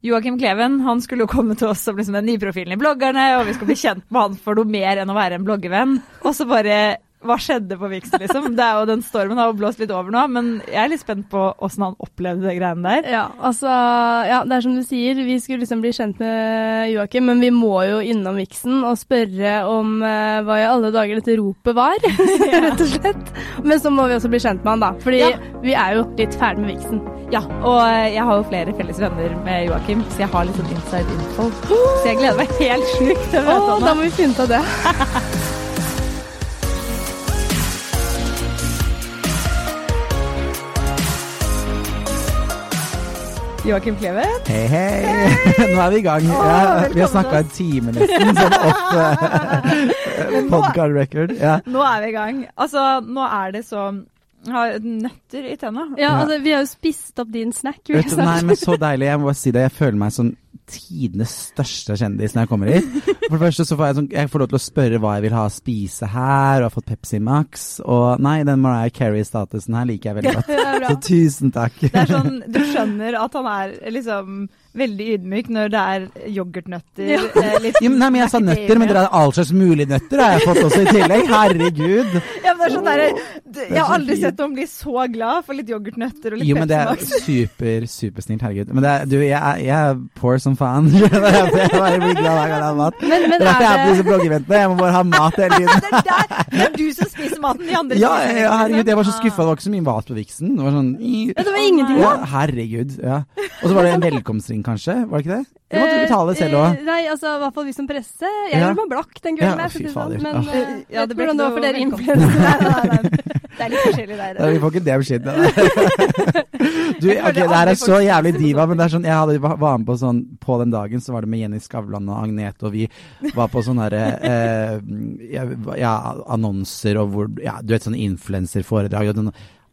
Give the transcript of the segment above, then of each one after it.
Joakim Kleven han skulle jo komme til oss som liksom den nye profilen i bloggerne, og vi skulle bli kjent med han for noe mer enn å være en bloggevenn. Og så bare hva skjedde på Vixen, liksom? Det er jo Den stormen har jo blåst litt over nå, men jeg er litt spent på åssen han opplevde de greiene der. Ja, altså Ja, det er som du sier, vi skulle liksom bli kjent med Joakim, men vi må jo innom Vixen og spørre om eh, hva i alle dager dette ropet var, rett og slett. Men så må vi også bli kjent med han, da. Fordi ja. vi er jo litt ferdig med Vixen. Ja, og eh, jeg har jo flere felles venner med Joakim, så jeg har litt sånn inside info. Så jeg gleder meg helt sjukt til å møte ham. Da må vi finne ut av det. Joakim Klevet. Hei, hei, hei. Nå er vi i gang. Ja, vi har snakka en time nesten, sånn off uh, podcast record. Ja. Nå er vi i gang. Altså, nå er det så har nøtter i tenna. Ja, altså, vi har jo spist opp din snack. Vet du, nei, men Så deilig. Jeg må bare si det. Jeg føler meg sånn tidenes største kjendis når jeg kommer hit. For det første så får jeg, sånn, jeg får lov til å spørre hva jeg vil ha å spise her, og har fått Pepsi Max. Og nei, den Mariah Carey-statusen her liker jeg veldig godt. så tusen takk. Det er sånn, Du skjønner at han er liksom veldig ydmyk når det er yoghurtnøtter. Ja. Eh, litt ja, men, nei, men jeg sa nøtter, men dere har all slags mulige nøtter har jeg fått også i tillegg. Herregud. Ja, men det er sånn der, jeg har aldri sett noen bli så glad for litt yoghurtnøtter og litt Jo, men det er super, supersnilt. Herregud. Men det er, du, jeg, jeg er poor som faen. jeg bare blir glad hver gang jeg har mat. Men, men det er derfor jeg er på disse bloggeventene. Jeg må bare ha mat hele tiden. det, er det er du som maten, de andre ja, ja, herregud. Jeg var så skuffa. Det var ikke så mye mat på Vixen. Det var sånn Det var ingenting, da. Ja, herregud. Ja. Og så var det en velkomstring kanskje? Var det ikke det? Du måtte du betale selv òg? Eh, nei, altså i hvert fall vi som presse. Jeg ja. gjorde meg blakk den kvelden. Ja, fy sånn, fader. Men uh, ja, det ble hvordan det var for dere influensere. det er litt forskjellig der. Ja, vi får ikke det beskjeden. du, ok, det her er så jævlig diva, men det er sånn, jeg hadde, var med på sånn På den dagen så var det med Jenny Skavlan og Agnete, og vi var på sånne herre eh, ja, annonser og hvor Ja, du vet sånn influenserforedrag.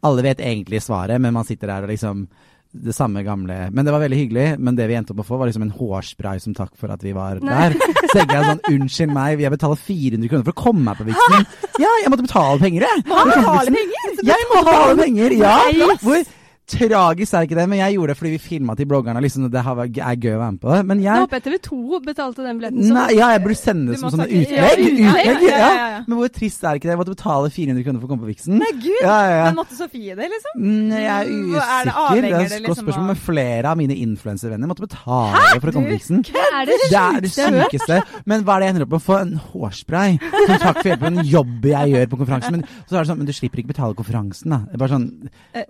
Alle vet egentlig svaret, men man sitter der og liksom det samme gamle Men det var veldig hyggelig. Men det vi endte opp å få, var liksom en hårspray som takk for at vi var der. Så jeg sånn, unnskyld meg, jeg betaler 400 kroner for å komme meg på Vixen. Ja, jeg måtte betale penger, jeg. Betale penger? Jeg må betale penger, ja. Hvor Tragisk er ikke det, men jeg gjorde det fordi vi filma til bloggerne. Liksom, det er gøy å være med på det. Men jeg Håper TV2 betalte den billetten. Nei, ja, jeg burde sende det som sånne utlegg. Ja, utlegg ja, ja, ja, Men hvor trist er ikke det? Jeg måtte betale 400 kroner for å komme på Vixen. Nei, gud! Men måtte Sofie det, liksom? Nei, jeg er usikker. Er det, er et godt spørsmål. Men flere av mine influenservenner måtte betale Hæ? for å komme på Vixen. Det er det, det er det sykeste. Men hva er det jeg ender opp med? Å få en hårspray. Som takk for hjelpen, en jobb jeg gjør på konferansen. Men så er det sånn, men du slipper ikke betale konferansen, da. Bare sånn eh,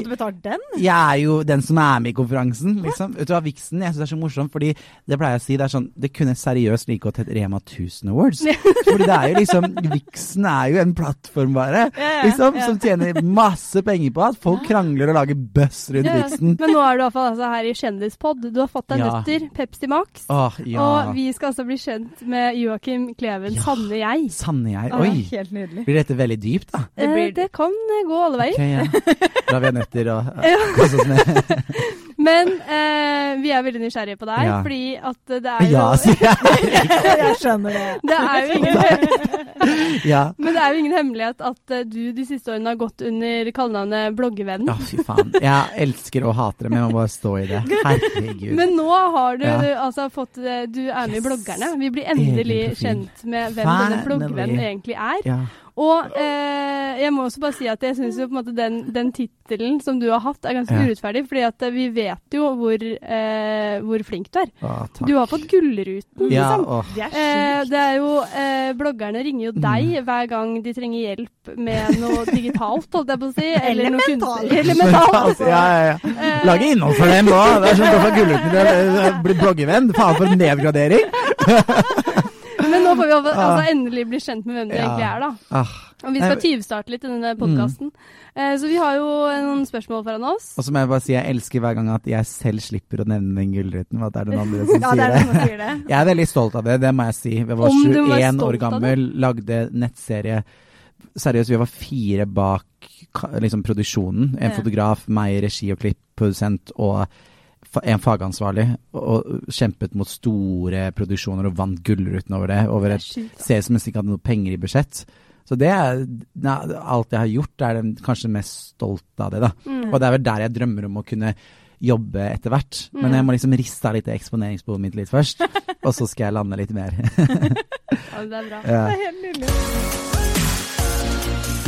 Måtte betale den? jeg er jo den som er med i konferansen, liksom. Vet du hva, Vixen jeg synes det er så morsomt, fordi det pleier jeg å si, det er sånn Det kunne seriøst like godt hett Rema 1000 Awards. fordi det er jo liksom Vixen er jo en plattform, bare, liksom, som tjener masse penger på at folk krangler og lager buzz rundt Vixen. Men nå er du iallfall altså, her i Kjendispod. Du har fått deg nøtter, Pepsi Max, Åh, og vi skal altså bli kjent med Joakim Kleven, sanne jeg. Sanne jeg, oi. Helt nydelig. Blir dette veldig dypt, da? Det, blir... det kan gå alle veier. Okay, ja. Da har vi nøtter og ja. Men eh, vi er veldig nysgjerrige på deg, ja. fordi at det er jo Ja, sier jeg. jeg skjønner det. Det er jo ingen ja. Men det er jo ingen hemmelighet at uh, du de siste årene har gått under kallenavnet Bloggevennen. Ja, fy faen. Jeg elsker og hater det, men jeg må bare stå i det. Herregud. Men nå har du ja. altså fått eh, Du er med i Bloggerne. Vi blir endelig kjent med hvem denne bloggevennen egentlig er. Ja. Og eh, jeg må også bare si at jeg syns jo på en måte den, den tittelen som du har hatt, er ganske ja. urettferdig. fordi at eh, vi vet jo hvor, eh, hvor flink du er. Å, du har fått Gullruten, ja, liksom. Det er, eh, det er jo eh, Bloggerne ringer jo deg mm. hver gang de trenger hjelp med noe digitalt, holdt jeg på å si. Eller, eller mentalt. Elementalt. ja, ja, ja. Eh, Lage innhold for dem òg! Det er sånn å få Gullruten til å bli bloggevenn. Faen for en nedgradering! Nå får vi altså, endelig bli kjent med hvem du ja. egentlig er, da. Ah. Og vi skal tyvstarte litt i denne podkasten. Mm. Eh, så vi har jo noen spørsmål foran oss. Og så må jeg bare si jeg elsker hver gang at jeg selv slipper å nevne den gullruten. At det er den andre som ja, sier det. Som sier det. Jeg er veldig stolt av det, det må jeg si. Jeg var 21 år gammel, lagde nettserie. Seriøst, vi var fire bak liksom, produksjonen. En fotograf, meg, regi og klipp, produsent og en fagansvarlig og kjempet mot store produksjoner og vant Gullruten over det. Over et serie som nesten ikke hadde noe penger i budsjett. Så det er alt jeg har gjort, er den kanskje mest stolt av det, da. Mm. Og det er vel der jeg drømmer om å kunne jobbe etter hvert. Mm. Men jeg må liksom riste av litt eksponeringsbehovet mitt litt først, og så skal jeg lande litt mer. ja, det er bra. Ja. Det er helt nydelig.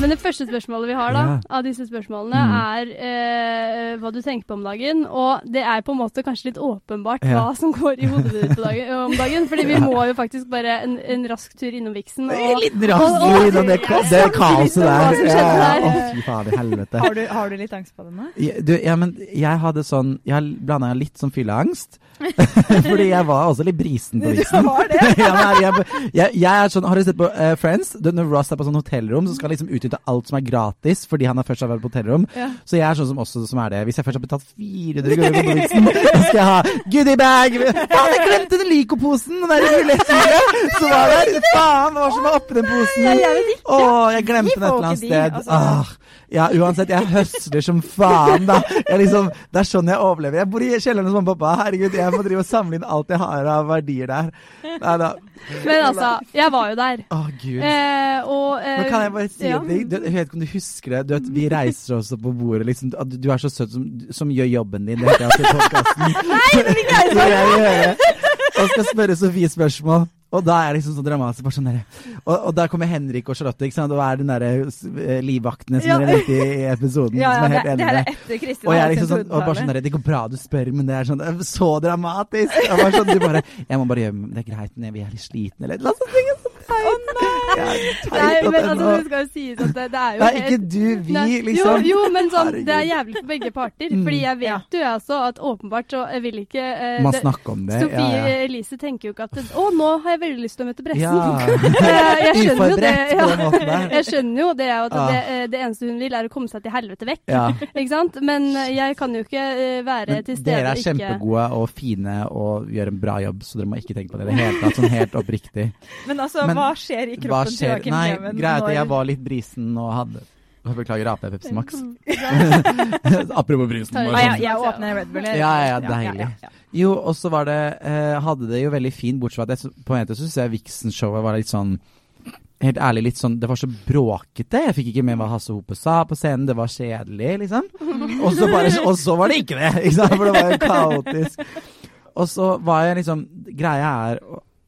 Men det første spørsmålet vi har da, ja. av disse spørsmålene, mm. er eh, hva du tenker på om dagen. Og det er på en måte kanskje litt åpenbart ja. hva som går i hodet ditt dagen, om dagen. fordi vi må jo faktisk bare en, en rask tur innom Vixen. Og, en liten rask tur innom det, det kaoset der. Ja, Å, fy faen helvete. Har du, har du, litt angst på det nå? Du, ja, men jeg hadde sånn Jeg blanda litt sånn fylleangst. Fordi jeg var også litt brisen på Vixen. Du var det? jeg, jeg, jeg, er sånn, Har du sett på uh, Friends? Når Ross er på sånn hotellrom, så skal han liksom utnytte av alt som er gratis, fordi han har først vært på hotellrom. Ja. Så jeg er sånn som også som er det. Hvis jeg først har betalt 400 kroner for Bovitsen, så skal jeg ha goodiebag! Faen, jeg glemte den Lico-posen! Den der ruletthjulet som var der! Faen, hva var som var oppi den posen? Å, jeg glemte den et eller annet sted. Altså. Ah. Ja, uansett, jeg høsler som faen, da. Liksom, det er sånn jeg overlever. Jeg bor i kjelleren hos mamma og pappa. Herregud, jeg må drive og samle inn alt jeg har av verdier der. Nei da. Men altså, jeg var jo der. Å, gud. Eh, og, eh, Men kan jeg bare si ja. det? Du, jeg vet ikke om du husker det. Du vet, vi reiser oss opp på bordet, liksom. Du, du er så søt som, som, gjør jobben din. Det heter jeg i podkasten. Nei, det vil ikke jeg Og skal spørre Sofie spørsmål. Og da er det liksom sånn dramatisk. Bare sånn der. Og, og der kommer Henrik og Charlotte, ikke sant? og er den derre uh, livvaktene som ja. dere nevnte i episoden. Ja, ja, som er helt er etter Kristin. Og jeg er liksom sånn, og bare sånn der, Det går bra du spør, men det er sånn så dramatisk! Og bare sånn, du bare Jeg må bare gjøre Det er greit, vi er litt slitne, eller noe sånt. Å nei! men altså, det skal jo sies at det, det er jo Nei, ikke du, vi, nei, liksom. Jo, jo, men sånn, det er jævlig for begge parter. Mm. Fordi jeg vet jo altså at åpenbart så vil ikke eh, Man snakker om det. Sofie ja, ja. Elise tenker jo ikke at Å, nå har jeg veldig lyst til å møte pressen. Ja. Eh, jeg skjønner jo det. Ja. Jeg skjønner jo det at det, eh, det, eneste hun vil, er å komme seg til helvete vekk. Ja. ikke sant? Men eh, jeg kan jo ikke være men til stede Dere er ikke... kjempegode og fine og gjør en bra jobb, så dere må ikke tenke på det i det hele tatt. Sånn helt oppriktig. Men altså, men, hva skjer i kroppen Kleven? Nei, greit, jeg var litt brisen og hadde Beklager, jeg Pepsi Max? Apropos brisen. Ah, ja, jeg åpner Red Bull. Ja, ja, deilig. Ja, ja, ja. Jo, og så var det eh, Hadde det jo veldig fint, bortsett fra at jeg, på en måte syns jeg Vixen-showet var litt sånn Helt ærlig, litt sånn Det var så bråkete. Jeg fikk ikke med hva Hasse Hope sa på scenen. Det var kjedelig, liksom. Og så, bare, og så var det ikke det! Ikke sant? For det var jo kaotisk. Og så var jeg liksom Greia er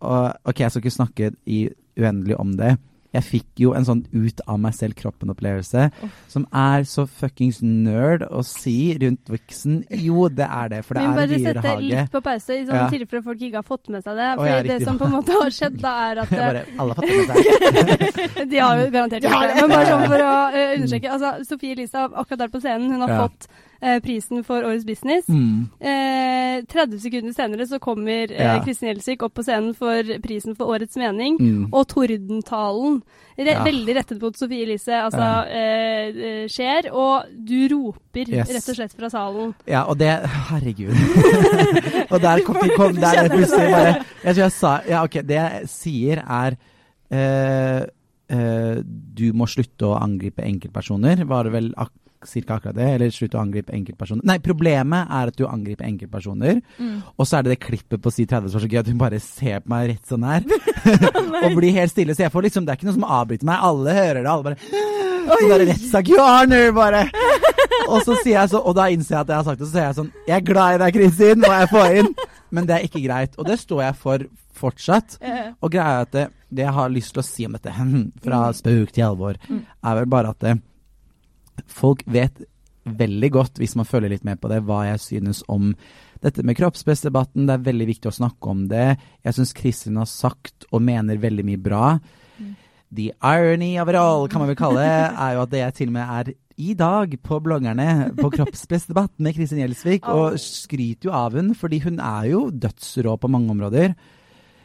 Ok, jeg skal ikke snakke i uendelig om det jeg fikk jo en sånn ut av meg selv-kroppen-opplevelse oh. som er så fuckings nerd å si rundt Vixen. Jo, det er det, for det er dyrehage. Vi bare sette litt på pause, i sånn ja. tilfelle folk ikke har fått med seg det. For oh, det som på en måte har skjedd, da er at bare, Alle har fått med seg. De har jo garantert ikke det. Men bare sånn for å uh, understreke. Altså, Sofie Elise, akkurat der på scenen, hun har ja. fått eh, prisen for Årets Business. Mm. Eh, 30 sekunder senere så kommer eh, ja. Kristin Gjelsvik opp på scenen for prisen for Årets mening, mm. og tordentalen, re ja. veldig rettet mot Sofie Elise, altså ja. eh, skjer, og du roper yes. rett og slett fra salen. Ja, og det Herregud. og der kom, kom der plutselig bare Jeg tror jeg sa Ja, OK, det jeg sier er eh, uh, du må slutte å angripe enkeltpersoner, var det vel ak ca. akkurat det. Eller slutt å angripe enkeltpersoner. Nei, problemet er at du angriper enkeltpersoner. Mm. Og så er det det klippet på si 30 som er så gøy at hun bare ser på meg rett sånn her. og blir helt stille. Så jeg får liksom, det er ikke noe som avbryter meg. Alle hører det. Alle bare Sånn der rettssak. You honor, bare. og så sier jeg så, og da innser jeg at jeg har sagt det, så sier jeg sånn Jeg er glad i deg, Kristin, må jeg få inn. Men det er ikke greit. Og det står jeg for fortsatt. Og greia er at det, det, jeg har lyst til å si om dette, fra mm. spøk til alvor, mm. er vel bare at det, folk vet veldig godt, hvis man følger litt med på det, hva jeg synes om dette med kroppspressdebatten. Det er veldig viktig å snakke om det. Jeg syns Kristin har sagt og mener veldig mye bra. The irony of it all, kan man vel kalle det, er jo at det jeg til og med er i dag på bloggerne på Kroppspressdebatt med Kristin Gjelsvik, og skryter jo av hun, fordi hun er jo dødsrå på mange områder.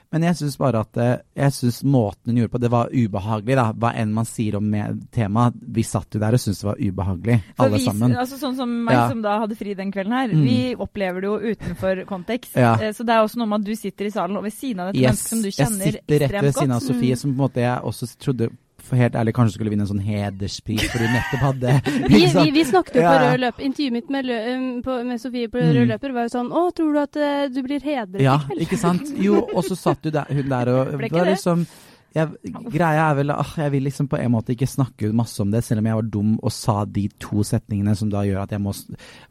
Men jeg syns bare at eh, jeg synes måten hun gjorde på, det var ubehagelig, da. Hva enn man sier om temaet. Vi satt jo der og syntes det var ubehagelig, For alle vi, sammen. Altså Sånn som meg ja. som da hadde fri den kvelden her. Mm. Vi opplever det jo utenfor kontekst. Ja. Eh, så det er også noe med at du sitter i salen og ved siden av dette yes. mennesket som du kjenner ekstremt godt. Jeg sitter rett ved siden av Sofie, mm. som på en måte jeg også trodde helt ærlig kanskje skulle vinne en sånn hederspris for du nettopp hadde vi, vi, vi, snakket jo på rød løper. Intervjuet mitt med, um, på, med Sofie på rød mm. løper var jo sånn Å, tror du at uh, du blir hedret ja, i kveld? Ja, ikke sant. Jo, og så satt du der, hun der og Ble ikke det? Liksom, jeg, greia er vel at jeg vil liksom på en måte ikke snakke masse om det, selv om jeg var dum og sa de to setningene som da gjør at jeg må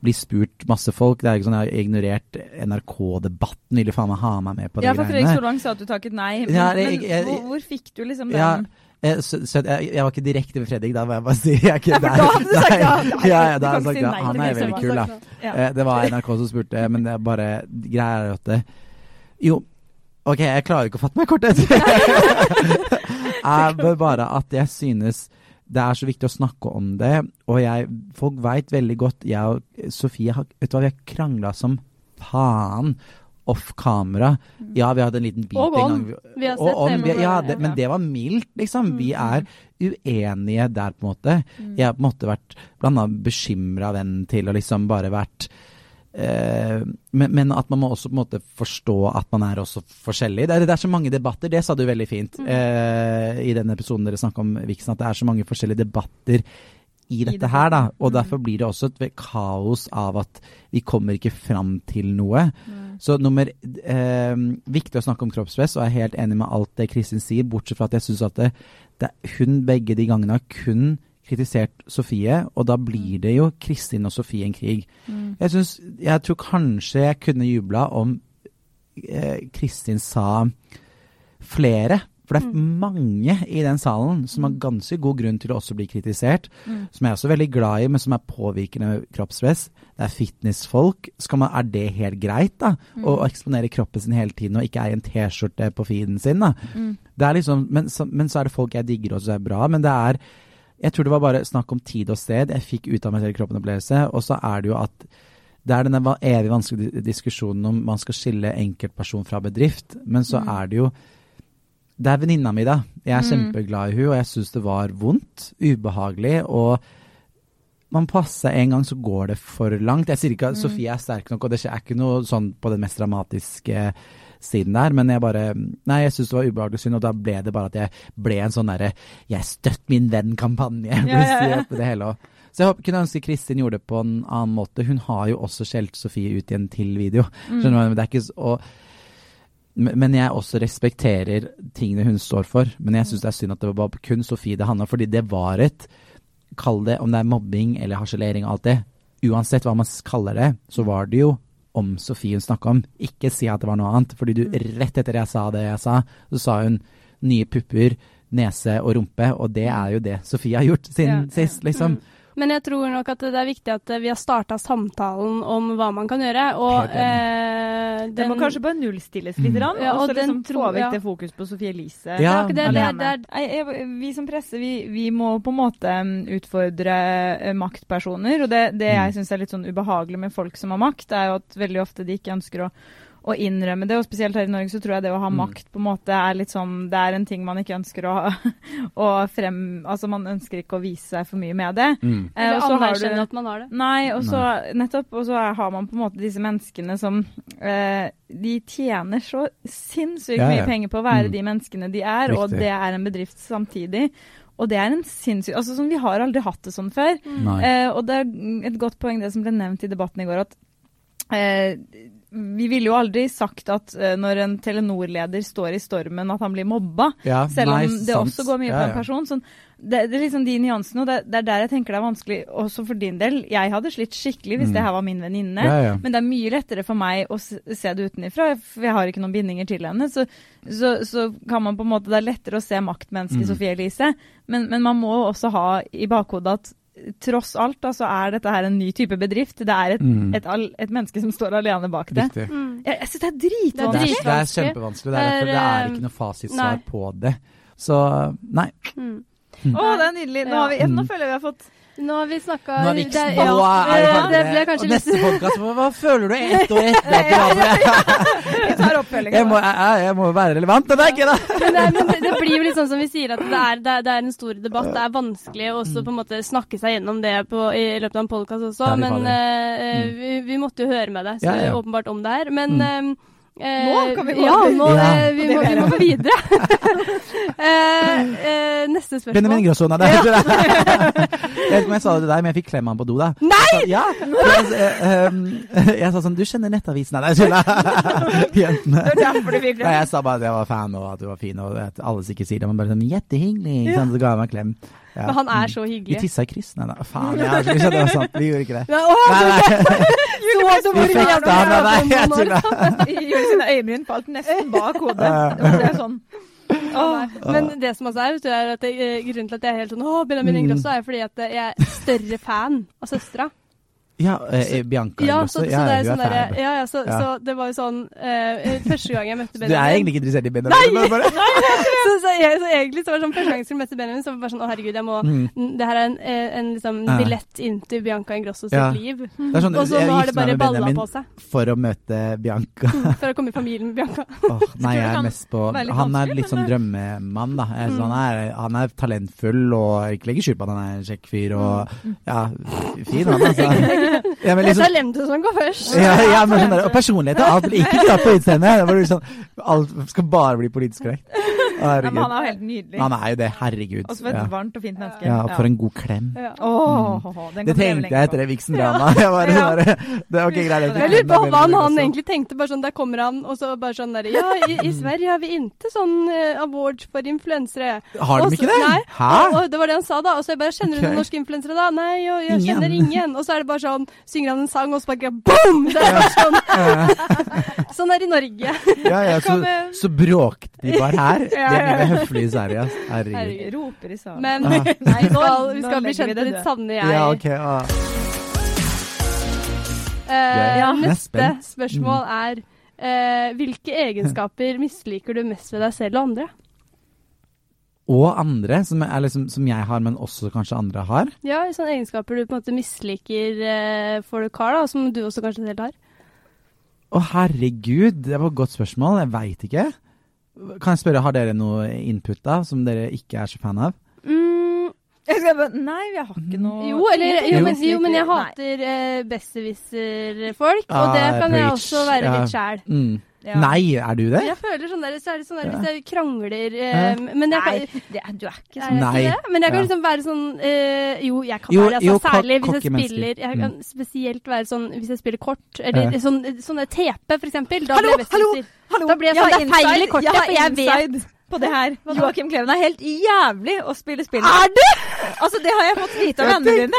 bli spurt masse folk. Det er ikke sånn Jeg har ignorert NRK-debatten, ville faen meg ha meg med på de ja, for Fredrik Solvang sa at du takket nei. Men, ja, jeg, jeg, hvor, hvor, fikk du liksom den? Ja, så, så jeg, jeg, var ikke direkte med Fredrik, da må jeg bare si. Jeg ikke der. da hadde du sagt ja. ja, ja da hadde jeg sagt ja. Han er veldig kul, da. Ja. Eh, det var NRK som spurte, men det er bare greia er at det, Jo, OK, jeg klarer ikke å fatte meg kort etter. er bare at jeg synes det er så viktig å snakke om det, og jeg, folk veit veldig godt Jeg og Sofie har, vet du hva, vi har krangla som faen off kamera. Mm. Ja, vi hadde en liten bit og en gang. Vi har og om. Vi, Ja, det, men det var mildt, liksom. Vi mm. er uenige der, på en måte. Mm. Jeg har på en måte vært blant annet bekymra venn til og liksom bare vært eh, men, men, at man må også på en måte forstå at man er også forskjellig. Det er, det er så mange debatter, det sa du veldig fint eh, i den episoden dere snakka om Vixen, at det er så mange forskjellige debatter i dette her, da. Og derfor blir det også et kaos av at vi kommer ikke fram til noe. Mm. Så nummer eh, Viktig å snakke om kroppspress, og jeg er helt enig med alt det Kristin sier, bortsett fra at jeg syns at det, det, hun begge de gangene har kun kritisert Sofie, og da blir det jo Kristin og Sofie en krig. Mm. Jeg, synes, jeg tror kanskje jeg kunne jubla om eh, Kristin sa flere for det er mm. mange i den salen som har mm. ganske god grunn til å også bli kritisert. Mm. Som jeg er også veldig glad i, men som er påvirkende kroppspress. Det er fitnessfolk. Man, er det helt greit, da? Mm. Å, eksponere kroppen sin hele tiden og ikke eie en T-skjorte på feeden sin, da? Mm. Det er liksom, men så, men, så, er det folk jeg digger og som er bra. Men det er Jeg tror det var bare snakk om tid og sted. Jeg fikk ut av meg selv kroppen-opplevelse. Og så er det jo at det er denne evig vanskelige diskusjonen om man skal skille enkeltperson fra bedrift. Men så mm. er det jo det er venninna mi, da. Jeg er mm. kjempeglad i hun, og jeg syns det var vondt, ubehagelig. Og man passer en gang, så går det for langt. Jeg sier ikke at mm. Sofie er sterk nok, og det er ikke noe sånn på den mest dramatiske siden der, men jeg bare Nei, jeg syns det var ubehagelig synd, og da ble det bare at jeg ble en sånn derre 'jeg støtt min venn'-kampanje. Ja, ja, ja. Så jeg kunne ønske Kristin gjorde det på en annen måte. Hun har jo også skjelt Sofie ut i en til video. Mm. Skjønner du? Det er ikke så, og men jeg også respekterer tingene hun står for. Men jeg syns det er synd at det var kun Sofie det handla fordi det var et Kall det om det er mobbing eller harselering og alt det. Uansett hva man kaller det, så var det jo om Sofie hun snakka om. Ikke si at det var noe annet. Fordi du, rett etter jeg sa det jeg sa, så sa hun nye pupper, nese og rumpe, og det er jo det Sofie har gjort siden ja. sist, liksom. Mm. Men jeg tror nok at det er viktig at vi har starta samtalen om hva man kan gjøre. Og eh, den, Det må kanskje bare nullstilles litt, mm. ja, og så liksom få vekk det fokus på Sofie Elise. Ja, det, det, det, vi som presse, vi, vi, må på en måte mm, utfordre eh, maktpersoner. Og det, det jeg mm. syns er litt sånn ubehagelig med folk som har makt, er jo at veldig ofte de ikke ønsker å å innrømme det. Og spesielt her i Norge så tror jeg det å ha mm. makt på en måte er litt sånn Det er en ting man ikke ønsker å, å frem... Altså man ønsker ikke å vise seg for mye med det. Mm. Eh, Eller anerkjenne at man har det. Nei, og så nettopp. Og så har man på en måte disse menneskene som eh, De tjener så sinnssykt ja, ja. mye penger på å være mm. de menneskene de er, Riktig. og det er en bedrift samtidig. Og det er en sinnssyk altså sånn, Vi har aldri hatt det sånn før. Mm. Eh, og det er et godt poeng det som ble nevnt i debatten i går, at eh, vi ville jo aldri sagt at uh, når en Telenor-leder står i stormen, at han blir mobba. Ja, selv om det sant. også går mye på en person. Sånn, det, det, er liksom de nyansene, og det, det, er der jeg tenker det er vanskelig også for din del. Jeg hadde slitt skikkelig hvis mm. det her var min venninne, ja, ja. men det er mye lettere for meg å se det utenifra, for jeg har ikke noen bindinger til henne. Så, så, så kan man på en måte, det er lettere å se maktmennesket mm. Sofie Elise, men, men man må også ha i bakhodet at tross alt da, så er dette her en ny type bedrift. Det er et, mm. et, et, et menneske som står alene bak det. Mm. Jeg, jeg syns det er dritvanskelig. Det, det, er kjempevanskelig. Det er, derfor, det er ikke noe fasitsvar på det. Så nei. Mm. Å, oh, det er nydelig. Nå, vi, nå føler jeg vi har fått nå har vi snakka Nå er vi ikke ja, ja, det ble kanskje og Neste podkast, hva føler du ett år etter? vi tar oppfølginga. Jeg, må jo være relevant, det er ikke det. men, det, men det, blir jo litt sånn som vi sier, at det er, det er, en stor debatt. Det er vanskelig å også på en måte snakke seg gjennom det på, i løpet av en podkast også. Men uh, vi, vi, måtte jo høre med deg så, åpenbart om det her. Men mm. um, Eh, nå kan vi gå ja, nå, ja. eh, vi, må, vi må gå videre. eh, eh, neste spørsmål. Benjamin Ingrosso, nei, det er ikke det. Jeg vet ikke om jeg sa det til deg, men jeg fikk klemme han på do, da. Nei! Jeg sa, ja! Jeg, eh, um, jeg sa sånn Du kjenner Nettavisen? Nei, jeg tuller. Jentene. Det er derfor du fikk Nei, jeg sa bare at jeg var fan, og at du var fin, og at alle sikkert sier det. Men bare sånn Jettehyggelig. Så ga jeg meg en klem. Ja. Men han er så Vi hyggelig. tissa i kryss. Nei, nei, faen. Jeg ikke det var sant. Vi gjorde ikke det. Nei, å, Nei, nei. så Vi fekta, nei, nei, jeg tuller. Gjorde sine øyebryn falt nesten bak hodet. Det var sånn Åh. Men det som også er, vet du, er at det, eh, grunnen til at jeg er helt sånn Å, Benjamin Mm. Ingrosso, er fordi at jeg er større fan av søstera. Ja, eh, Bianca Ja, også. så, så Ja, det er sånn ja, ja, så, så det var jo sånn eh, Første gang jeg møtte Benjamin Du er egentlig ikke interessert i Benjamin? Nei! bare- så, så, jeg, så egentlig så var det sånn første gang jeg skulle møte Benjamin, så var det bare sånn Å, herregud, jeg må Mm. Det her er en, eh, en liksom billett inn til Bianca sitt Ja. liv. Det sånn, Og så nå har det bare balla på seg. for å møte Bianca. For å komme i familien med Bianca. oh, nei, jeg er mest på Han er litt sånn drømmemann, da. Mm. han, er, han er talentfull og ikke legger skjul på at han er en kjekk fyr og Ja, fin han, altså. Ja, men Det er liksom, talentet som går først. ja, ja, men sånn der, og personlighet og alt. Ikke krav på utseendet. Sånn, liksom, alt skal bare bli politisk korrekt. Ja, men han er jo helt nydelig. Han er jo det. Herregud. Også for et Ja. varmt og fint menneske. ja, for en god klem. Ja. Åh, den Det tenkte jeg etter det Vixen-dramaet. Jeg bare det var ikke greit. Jeg lurer på hva han, egentlig tenkte. bare sånn, Der kommer han, og så bare sånn der Ja, i, i Sverige har vi ikke sånn uh, awards for influensere. Har de Også, ikke det? Nei. Hæ? Og, og det var det han sa, da. Og så jeg bare Kjenner du Ok. noen norske influensere, da? Nei, jeg Ingen. kjenner ingen. Og så er det bare sånn Synger han en sang, og så bare boom! Det er bare sånn. sånn er det i Norge. Ja, ja, så, så bråkte de bare her. De Ja, er ja. høflige i Sverige. Herregud. Herregud. Roper i salen. Men Ah. nei, vi skal, vi skal bli kjent det med ditt sanne jeg. Ja, okay, ah. uh, Ja, er neste spørsmål er uh, Hvilke egenskaper misliker du mest ved deg selv og andre? Og andre, som, er liksom, som jeg har, men også kanskje andre har. Ja, sånne egenskaper du på en måte misliker uh, folk har, da, som du også kanskje selv har. Å, herregud, det var et godt spørsmål. Jeg veit ikke. Kan jeg spørre, har dere noe input da, som dere ikke er så fan av? Mm, Jeg skal bare, nei, vi har ikke noe jo, eller, jo, men, jo, men jeg hater uh, besserwisser-folk, og Ah, det kan jeg også være Ja. litt sjæl. Mm. Ja. Nei, er du det? Jeg føler sånn der, så er det sånn der, Ja. hvis jeg krangler eh, Men jeg kan, Nei, det, du er ikke Er sånn. Nei. ikke det? Men jeg kan liksom være sånn eh, Jo, jeg kan Jo, være det. Altså, jo, særlig hvis jeg spiller Jeg kan Mm. spesielt være sånn hvis jeg spiller kort, eller Ja. sånn, sånne TP, for eksempel. Da Hallo, blir hallo. Hallo, Da blir jeg jeg sånn, har det er feil i kortet, Jeg for jeg vet- inside på det her. Joakim Kleven er helt jævlig å spille spill. Er du?! Altså, det har jeg fått vite av vennene dine.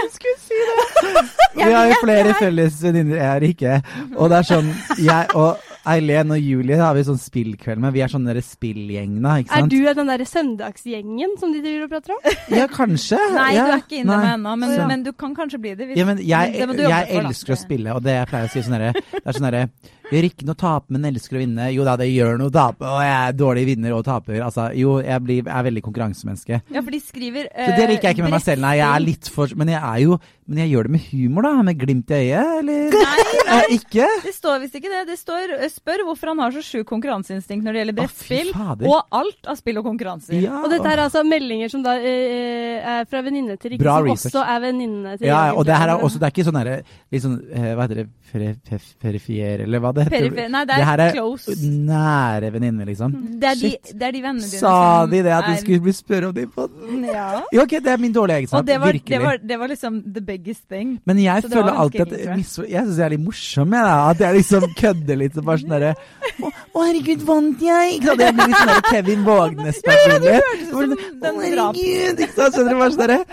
Vi har jo flere felles venninner, jeg er ikke. Og det er sånn, jeg og Eileen og Julie har vi sånn spillkveld med. Vi er sånn dere spillgjeng, da, ikke Er du den derre søndagsgjengen som de driver og prater om? Ja, kanskje. Nei, ja. du er ikke inne Nei. med ennå, men, men du kan kanskje bli det. Hvis, Ja, men jeg, det må jeg elsker å spille, og det jeg pleier å si sånn herre Det er sånn herre Gjør ikke noe tape, men elsker å vinne. Jo da, det gjør noe tape, og jeg er dårlig vinner og taper. Altså, jo, jeg blir, jeg er veldig konkurransemenneske. Ja, for de skriver Så det liker jeg ikke med meg selv. Nei, jeg er litt for Men jeg er jo Men jeg gjør det med humor, da. Med glimt i øyet, eller? Nei, Eh, ikke? det står visst ikke det. Det står eh, 'spør hvorfor han har så sjukt konkurranseinstinkt når det gjelder Å, brettspill', Ah, og alt av spill og konkurranser. Ja. Og dette er altså meldinger som da uh, er fra venninne til Rikke, Bra som research. også er venninne til Ja, og det her er også Det er ikke sånn herre liksom, sånn eh, Hva heter det? Peri- Perifier, eller hva det heter? Perifer- Nei, det det er her er close. nære venninner, liksom. Det er, de, det er de vennene dine Sa som de det at er- skulle bli spørre om de på den? Ja. ja. ok, det er min dårlige egenskap. Det var, virkelig. det, var, det var liksom the biggest thing. Men jeg Så føler alltid at jeg. Jeg syns jeg er litt morsom, jeg, da. At jeg liksom kødder litt. og Bare sånn derre Å, å, herregud, vant jeg? Ikke sant? Jeg blir litt sånn Kevin Vågnes-personlighet. hørtes ut som Å, den herregud! Ikke sant? Skjønner du? hva sånn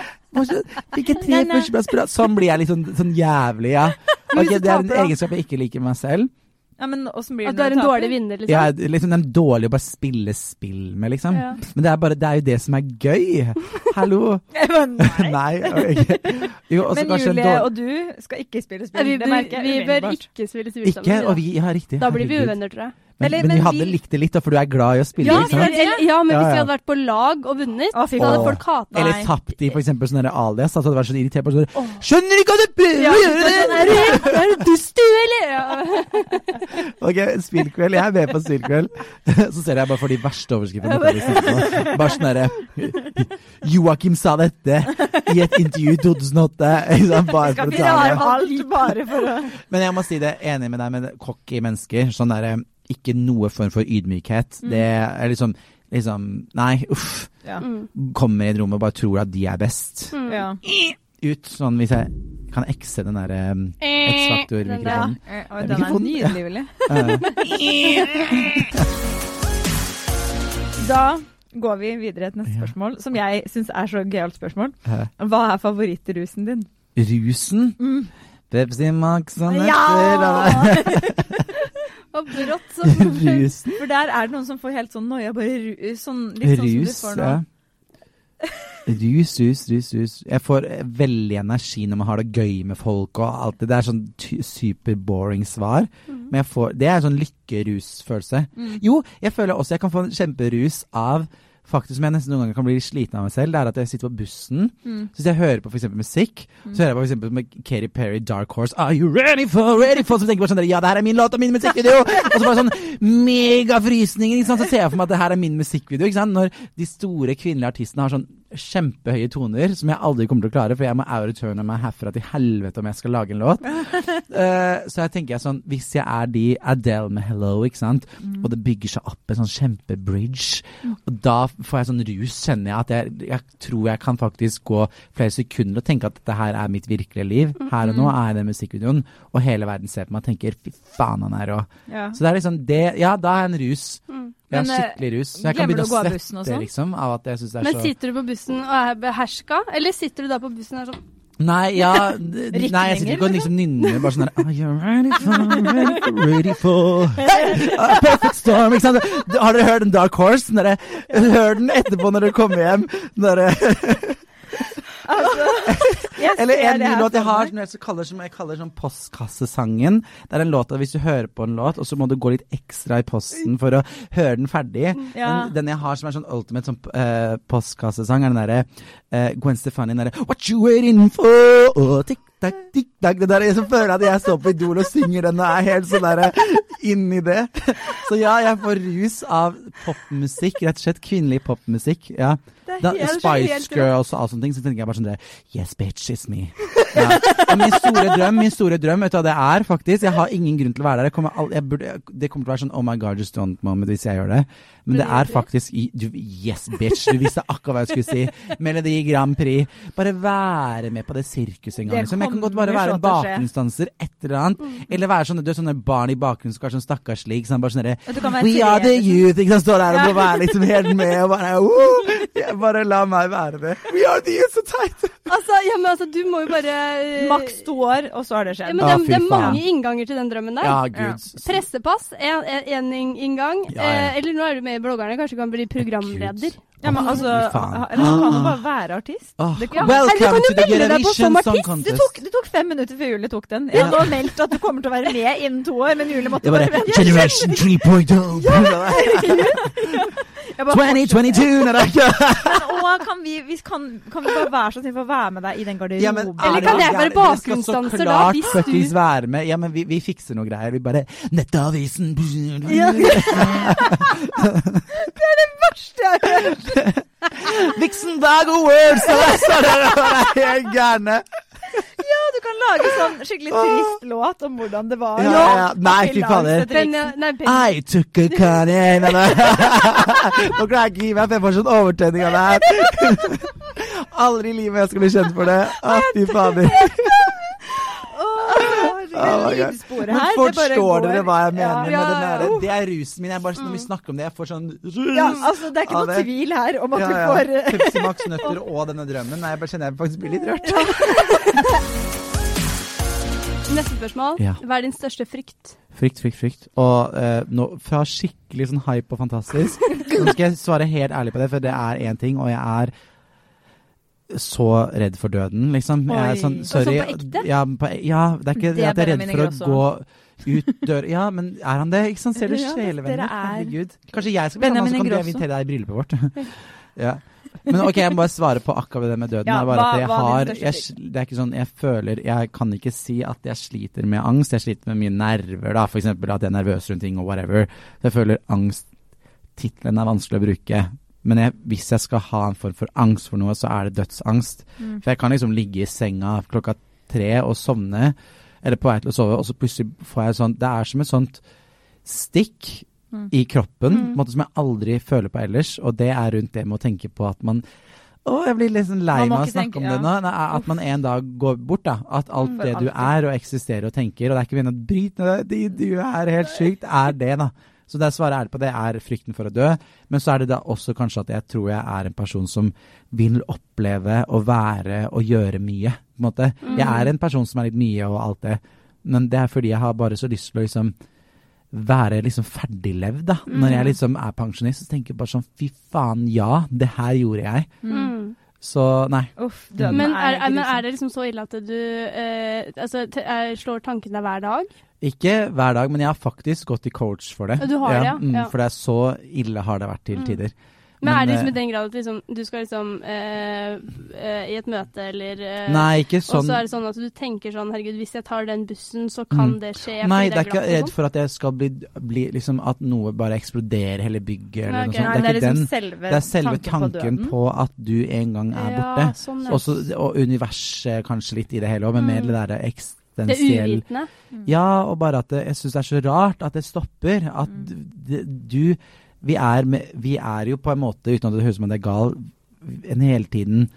så- Fikk jeg tre førsteplass? Sånn blir jeg litt sånn, sånn jævlig, ja. Men Ok, hvis du Det er en egenskap jeg ikke liker med meg selv. Ja, men åssen blir det At du er en taper? dårlig vinner, liksom? Jeg er liksom den dårlige å bare spille spill med, liksom. Ja. Men det er, bare, det er jo det som er gøy. Hallo! Men nei. Nei. okay. Jo, Men Julie dårlig- og du skal ikke spille Ja, spill. vi, det merker jeg vi bør ikke spille spill sammen. Ikke, og vi, ja, riktig. Da blir vi uvenner, tror jeg. Men, Eller- men, men vi hadde vi- likt det litt, da, for du er glad i å spille. Ja, ikke sant? ja, men Ja, hvis vi hadde vært på lag og vunnet, Å, fy så hadde faen. folk hata Eller Nei. tapt i for eksempel sånn der alias. Da, så hadde det vært sånn irritert. på sånn, Skjønner ikke at du prøver Ja, å gjøre det! sånn, er, du, er du dust, du, eller? Ja. Ok, spillkveld. Jeg er med på spillkveld. Så ser jeg bare for de verste overskriftene. på. Bare sånn derre Joakim sa dette i et intervju i 2008. Ikke sant? Bare for å ta det. alt bare for å Men jeg må si det, enig med deg med cocky mennesker. Sånn derre ikke noe form for ydmykhet. Mm. Det er liksom liksom Nei, uff. Ja. Mm. Kommer i et rom og bare tror at de er best. Mm. Ja. Ut sånn hvis jeg kan ekse den der um, X-faktor-mikrofonen. Ja. Den er nydelig, Willy. da går vi videre til neste spørsmål, som jeg syns er så gøyalt spørsmål. Hva er favorittrusen din? Rusen? Mm. Pepsi Max og nøtter. Ja! og brått så Rusen. For der er det noen som får helt sånn noia, bare sånn, litt sånn Rus, som du får nå. Ja. Rus, rus, rus, rus. Jeg får veldig energi når man har det gøy med folk og alt det. Det er sånn super boring svar. Mm. Men får, det er sånn lykkerusfølelse. Mm. Jo, jeg føler også jeg kan få en kjemperus av faktisk som jeg nesten noen ganger kan bli sliten av meg selv, det er at jeg sitter på bussen. Mm. Så hvis jeg hører på f.eks. musikk, mm. så hører jeg på f.eks. med Katy Perry, Dark Horse Are you ready for, ready for? Så tenker bare sånn Ja, det her er min låt og min musikkvideo! og så bare sånn megafrysninger. Så ser jeg for meg at det her er min musikkvideo. ikke sant? Når de store kvinnelige artistene har sånn kjempehøye toner som jeg aldri kommer til å klare, for jeg må outreturne meg herfra til helvete om jeg skal lage en låt. uh, så jeg tenker jeg sånn Hvis jeg er de Adele med 'Hello', ikke sant, mm. og det bygger seg opp en sånn kjempebridge, mm. og da får jeg sånn rus, kjenner jeg at jeg, jeg, tror jeg kan faktisk gå flere sekunder og tenke at dette her er mitt virkelige liv. Her og nå er jeg den musikkvideoen, og hele verden ser på meg og tenker 'fy faen, han er rå'. Ja. Så det er liksom det Ja, da er jeg en rus. Mm. Jeg har eh, skikkelig rus. Så jeg kan begynne å svette sånn? liksom, av at jeg syns det er Men så Men sitter du på bussen og er beherska, eller sitter du da på bussen og er sånn Nei, ja Nei, jeg sitter ikke og liksom nynner bare sånn her Are you ready for, ready for uh, Perfect storm, ikke sant? Har dere hørt en Dark Horse? Hør den etterpå når dere kommer hjem. Når dere Altså, Eller en ny låt jeg har som jeg kaller, som jeg kaller sånn postkassesangen. Det er en låt der hvis du hører på en låt, og så må du gå litt ekstra i posten for å høre den ferdig. Ja. Den, den, jeg har som er sånn ultimate sånn, uh, postkassesang, er den derre uh, Gwen Stefani, den derre What you waiting for? Oh, tikk, Det der, jeg føler at jeg står på Idol og synger den og er helt sånn derre inni det. Så ja, jeg får rus av popmusikk. Rett og slett kvinnelig popmusikk. ja. Da, Spice Girls og sånne ting, så tenker jeg bare sånn det Yes, bitch, it's me. Ja. min store drøm, min store drøm, vet du hva det er, faktisk? Jeg har ingen grunn til å være der. Kommer all, burde, det kommer til å være sånn oh my god, just don't moment hvis jeg gjør det. Men det er faktisk i, du, Yes, bitch, du visste akkurat hva jeg skulle si. Melodi Grand Prix. Bare være med på det sirkuset en gang. Liksom. Jeg kan godt bare være bakgrunnsdanser, et eller annet. Mm. Eller være sånne, du er sånne barn i bakgrunnen som er sånn stakkarslig. Sånn, bare sånn We are the youth. Ikke sant, står der og må være liksom helt med og bare uh, Bare la meg være det. We are the youth, så teit! Altså, ja, men altså, du må jo bare uh, Maks to år, og så har det skjedd. Ja, men det, det, er mange innganger til den drømmen der. Ja, Gud. Pressepass, én inngang. Ja, ja. Eh, eller nå er du med bloggerne kanskje kan bli programleder. Ja, men altså, Eller så kan du bare være artist. Oh, det kan, welcome to the Generation Song Contest. Det tok, det tok, fem minutter før Julie tok den. Jeg hadde meldt at du kommer til å være med innen to år, men Julie måtte bare, bare Generation 3.0! Ja, 2022! Nei, og kan vi, hvis, kan, kan, vi bare være så snill å være med deg i den garderoben? Ja, Eller kan jeg være bakgrunnsdanser da? Hvis du være med. Ja, men vi, vi, fikser noe greier. Vi bare Nettavisen ja. Det er det verste jeg har hørt! Vixen Dag og Words! Det er helt gærne. Kan lage sånn skikkelig trist låt om hvordan det var. Ja, ja, ja. Nei, fy fader. I took a canyon Nå klarer jeg ikke å gi meg, for jeg får sånn overtenning av det her. Aldri i livet jeg skulle bli kjent for det. Å, fy fader. Men forstår dere hva jeg mener ja, med den der? Det er rusen min. Jeg bare, Når vi mm. snakker om det, jeg får sånn rus ja, altså, Det er ikke noe tvil her om at ja, du får Pepsi Max-nøtter og denne drømmen. Nei, jeg bare kjenner jeg faktisk blir litt rørt. Neste spørsmål. Hva er din største frykt? Frykt, frykt, frykt. Og uh, nå, fra skikkelig sånn hype og fantastisk Nå skal jeg svare helt ærlig på det, for det er én ting, og jeg er så redd for døden, liksom. Oi. Jeg er sånn, sorry. Sånn på ekte? Ja, på, ja, det er ikke det at jeg er redd for å gå ut døra Ja, men er han det? Ikke sant? Ser du ja, sjelevenner? Herregud. Kanskje jeg skal bli han, så kan du invitere deg i bryllupet vårt. ja. Men ok, jeg må bare svare på akkurat det med døden. Ja, hva, jeg har, jeg, det er ikke sånn, jeg føler Jeg kan ikke si at jeg sliter med angst. Jeg sliter med mye nerver, da. For eksempel at jeg er nervøs rundt ting og whatever. Så jeg føler angst Tittelen er vanskelig å bruke. Men jeg, hvis jeg skal ha en form for angst for noe, så er det dødsangst. Mm. For jeg kan liksom ligge i senga klokka tre og sovne, eller på vei til å sove, og så plutselig får jeg sånn Det er som et sånt stikk mm. i kroppen mm. måte, som jeg aldri føler på ellers, og det er rundt det med å tenke på at man å, jeg blir sånn lei meg av å snakke tenke, om det nå. Nei, at man en dag går bort, da. At alt mm, det du er og eksisterer og tenker, og det er ikke meningen å bryte ned det, du er helt sykt, er det, da. Så det svaret ærlig på det er frykten for å dø. Men så er det da også kanskje at jeg tror jeg er en person som vil oppleve å være og gjøre mye. på en måte. Mm. Jeg er en person som er litt mye og alt det, men det er fordi jeg har bare så lyst til å liksom være liksom ferdiglevd, da. Mm. Når jeg liksom er pensjonist, så tenker jeg bare sånn fy faen, ja, det her gjorde jeg. Mm. Så nei. Uff, men, er, er, men, er, det liksom så ille at du eh, altså, slår tankene hver dag? Ikke hver dag, men jeg har faktisk gått i coach for det. Du har ja, det, ja. Mm, for det er så ille har det vært til mm. Tider. Men, er det liksom i den grad at liksom, du skal liksom eh, eh, i et møte eller eh, Nei, ikke sånn. Og så er det sånn at du tenker sånn Herregud, hvis jeg tar den bussen, så kan mm. det skje. Nei, det er ikke redd sånn. for at jeg skal bli, bli, liksom At noe bare eksploderer hele bygget eller okay. noe sånt. Nei, det, er liksom den, selve, det er selve tanken, tanken på, på, at du en gang er borte. Ja, sånn Også, og universet kanskje litt i det hele òg, men mm. mer det derre det uvitende. Mm. Ja, og bare at det, jeg syns det er så rart at det stopper. At mm. du, du vi er, med, vi er, jo på en måte, uten at det høres ut som det er gal, en hele tiden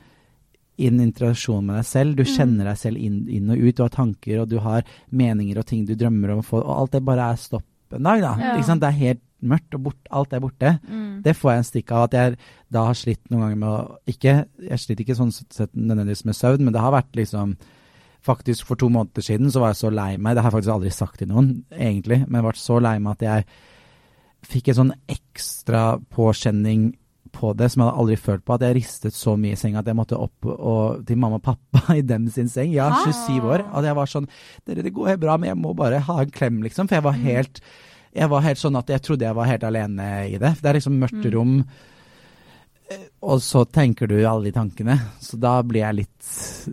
i en interaksjon med deg selv. Du mm. kjenner deg selv inn, inn, og ut. Du har tanker, og du har meninger og ting du drømmer om å få. Og alt det bare er stopp en dag, da. Ja. Det er helt mørkt, og bort, alt er borte. Mm. Det får jeg en stikk av. At jeg da har slitt noen ganger med å ikke Jeg sliter ikke sånn sett nødvendigvis med søvn, men det har vært liksom Faktisk for to måneder siden så var jeg så lei meg. Det har jeg faktisk aldri sagt til noen, egentlig. Men jeg ble så lei meg at jeg fikk en sånn ekstra påkjenning på det som jeg hadde aldri følt på. At jeg ristet så mye i senga at jeg måtte opp og, til mamma og pappa i dem sin seng. Ja, 27 ah. år. At jeg var sånn Dere, det går helt bra, men jeg må bare ha en klem, liksom. For jeg var mm. helt, jeg var helt sånn at jeg trodde jeg var helt alene i det. Det er liksom mørkt mm. Og så tenker du alle de tankene. Så da blir jeg litt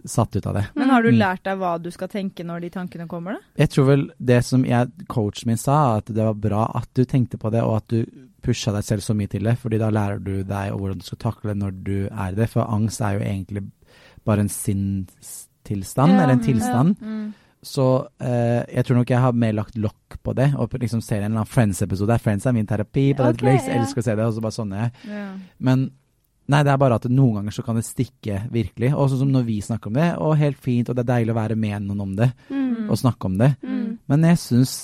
satt ut av det. Men har du mm. lært deg hva du skal tenke når de tankene kommer, da? Jeg tror vel det som jeg, coachen min sa, at det var bra at du tenkte på det, og at du pusha deg selv så mye til det. fordi da lærer du deg hvordan du skal takle når du er det. For angst er jo egentlig bare en sinnstilstand, ja, eller en tilstand. Ja. Mm. Så eh, jeg tror nok jeg har mer lagt lokk på det, og liksom ser en eller annen Friends-episode. Friends er min terapi på okay, Netflix, ja. elsker å se det, og så bare sånn er jeg. Men Nei, det er bare at noen ganger så kan det stikke virkelig. Og sånn som når vi snakker om det, og helt fint, og det er deilig å være med noen om det, mm. og snakke om det. Mm. Men jeg syns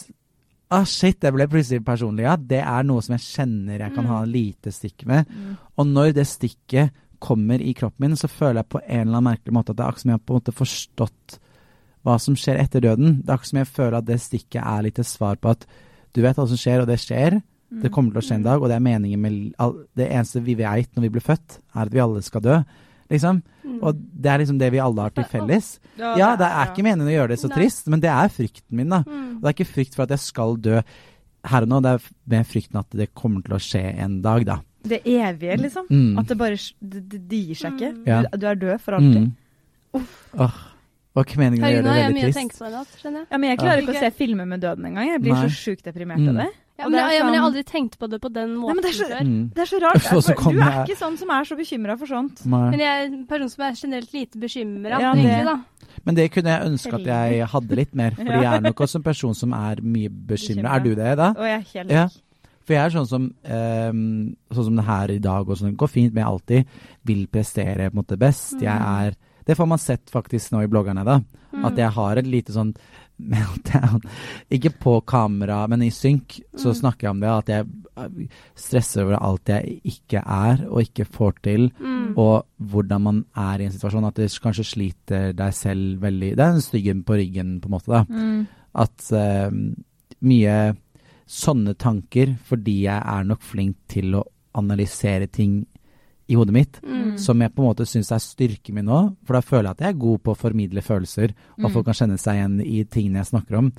Ah, shit, det ble plutselig personlig. Ja, det er noe som jeg kjenner jeg kan ha en lite stikk med. Mm. Og når det stikket kommer i kroppen min, så føler jeg på en eller annen merkelig måte at det er akkurat som jeg har på en måte forstått hva som skjer etter døden. Det er akkurat som jeg føler at det stikket er litt et svar på at du vet hva som skjer, og det skjer. Det kommer til å skje en dag, og det er meningen med Det eneste vi vet når vi blir født, er at vi alle skal dø. Liksom. Mm. Og det er liksom det vi alle har til felles. Ja, det er ikke meningen å gjøre det så trist, men det er frykten min, da. Mm. Og det er ikke frykt for at jeg skal dø her og nå, det er med frykten at det kommer til å skje en dag, da. Det evige, liksom. Mm. At det bare det, det gir seg ikke. Du, du, er død for alltid. Uff. Oh. Var ikke meningen å gjøre det veldig trist. På natt, ja, men jeg klarer ikke å se filmer med døden engang. Jeg blir Nei. så sjukt deprimert av det. Ja, men, jeg, ja, men, jeg har sånn- aldri tenkt på det på den måten Nei, det, så, mm. det, er så, rart. du er ikke sånn som er så bekymra for sånt. Nei. Men jeg er en person som er generelt lite bekymra. Ja, men det kunne jeg ønske at jeg hadde litt mer. Fordi jeg er nok også en person som er mye bekymra. Er du det, da? Og jeg er helt ja. For jeg er sånn som um, sånn som det her i dag og sånn, går fint, men jeg alltid vil prestere på en måte best. Jeg mm. er Det får man sett faktisk nå i bloggerne, da. Mm. At jeg har et lite sånn meltdown. Ikke på kamera, men i synk så mm. snakker jeg om det. At jeg øh, stresser over alt jeg ikke er og ikke får til. Mm. Og hvordan man er i en situasjon. At det kanskje sliter deg selv veldig Det er en styggen på ryggen, på en måte. da. Mm. At uh, mye sånne tanker, fordi jeg er nok flink til å analysere ting i hodet mitt, mm. som jeg på en måte syns er styrken min nå. For da føler jeg at jeg er god på å formidle følelser, og mm. folk kan kjenne seg igjen i tingene jeg snakker om.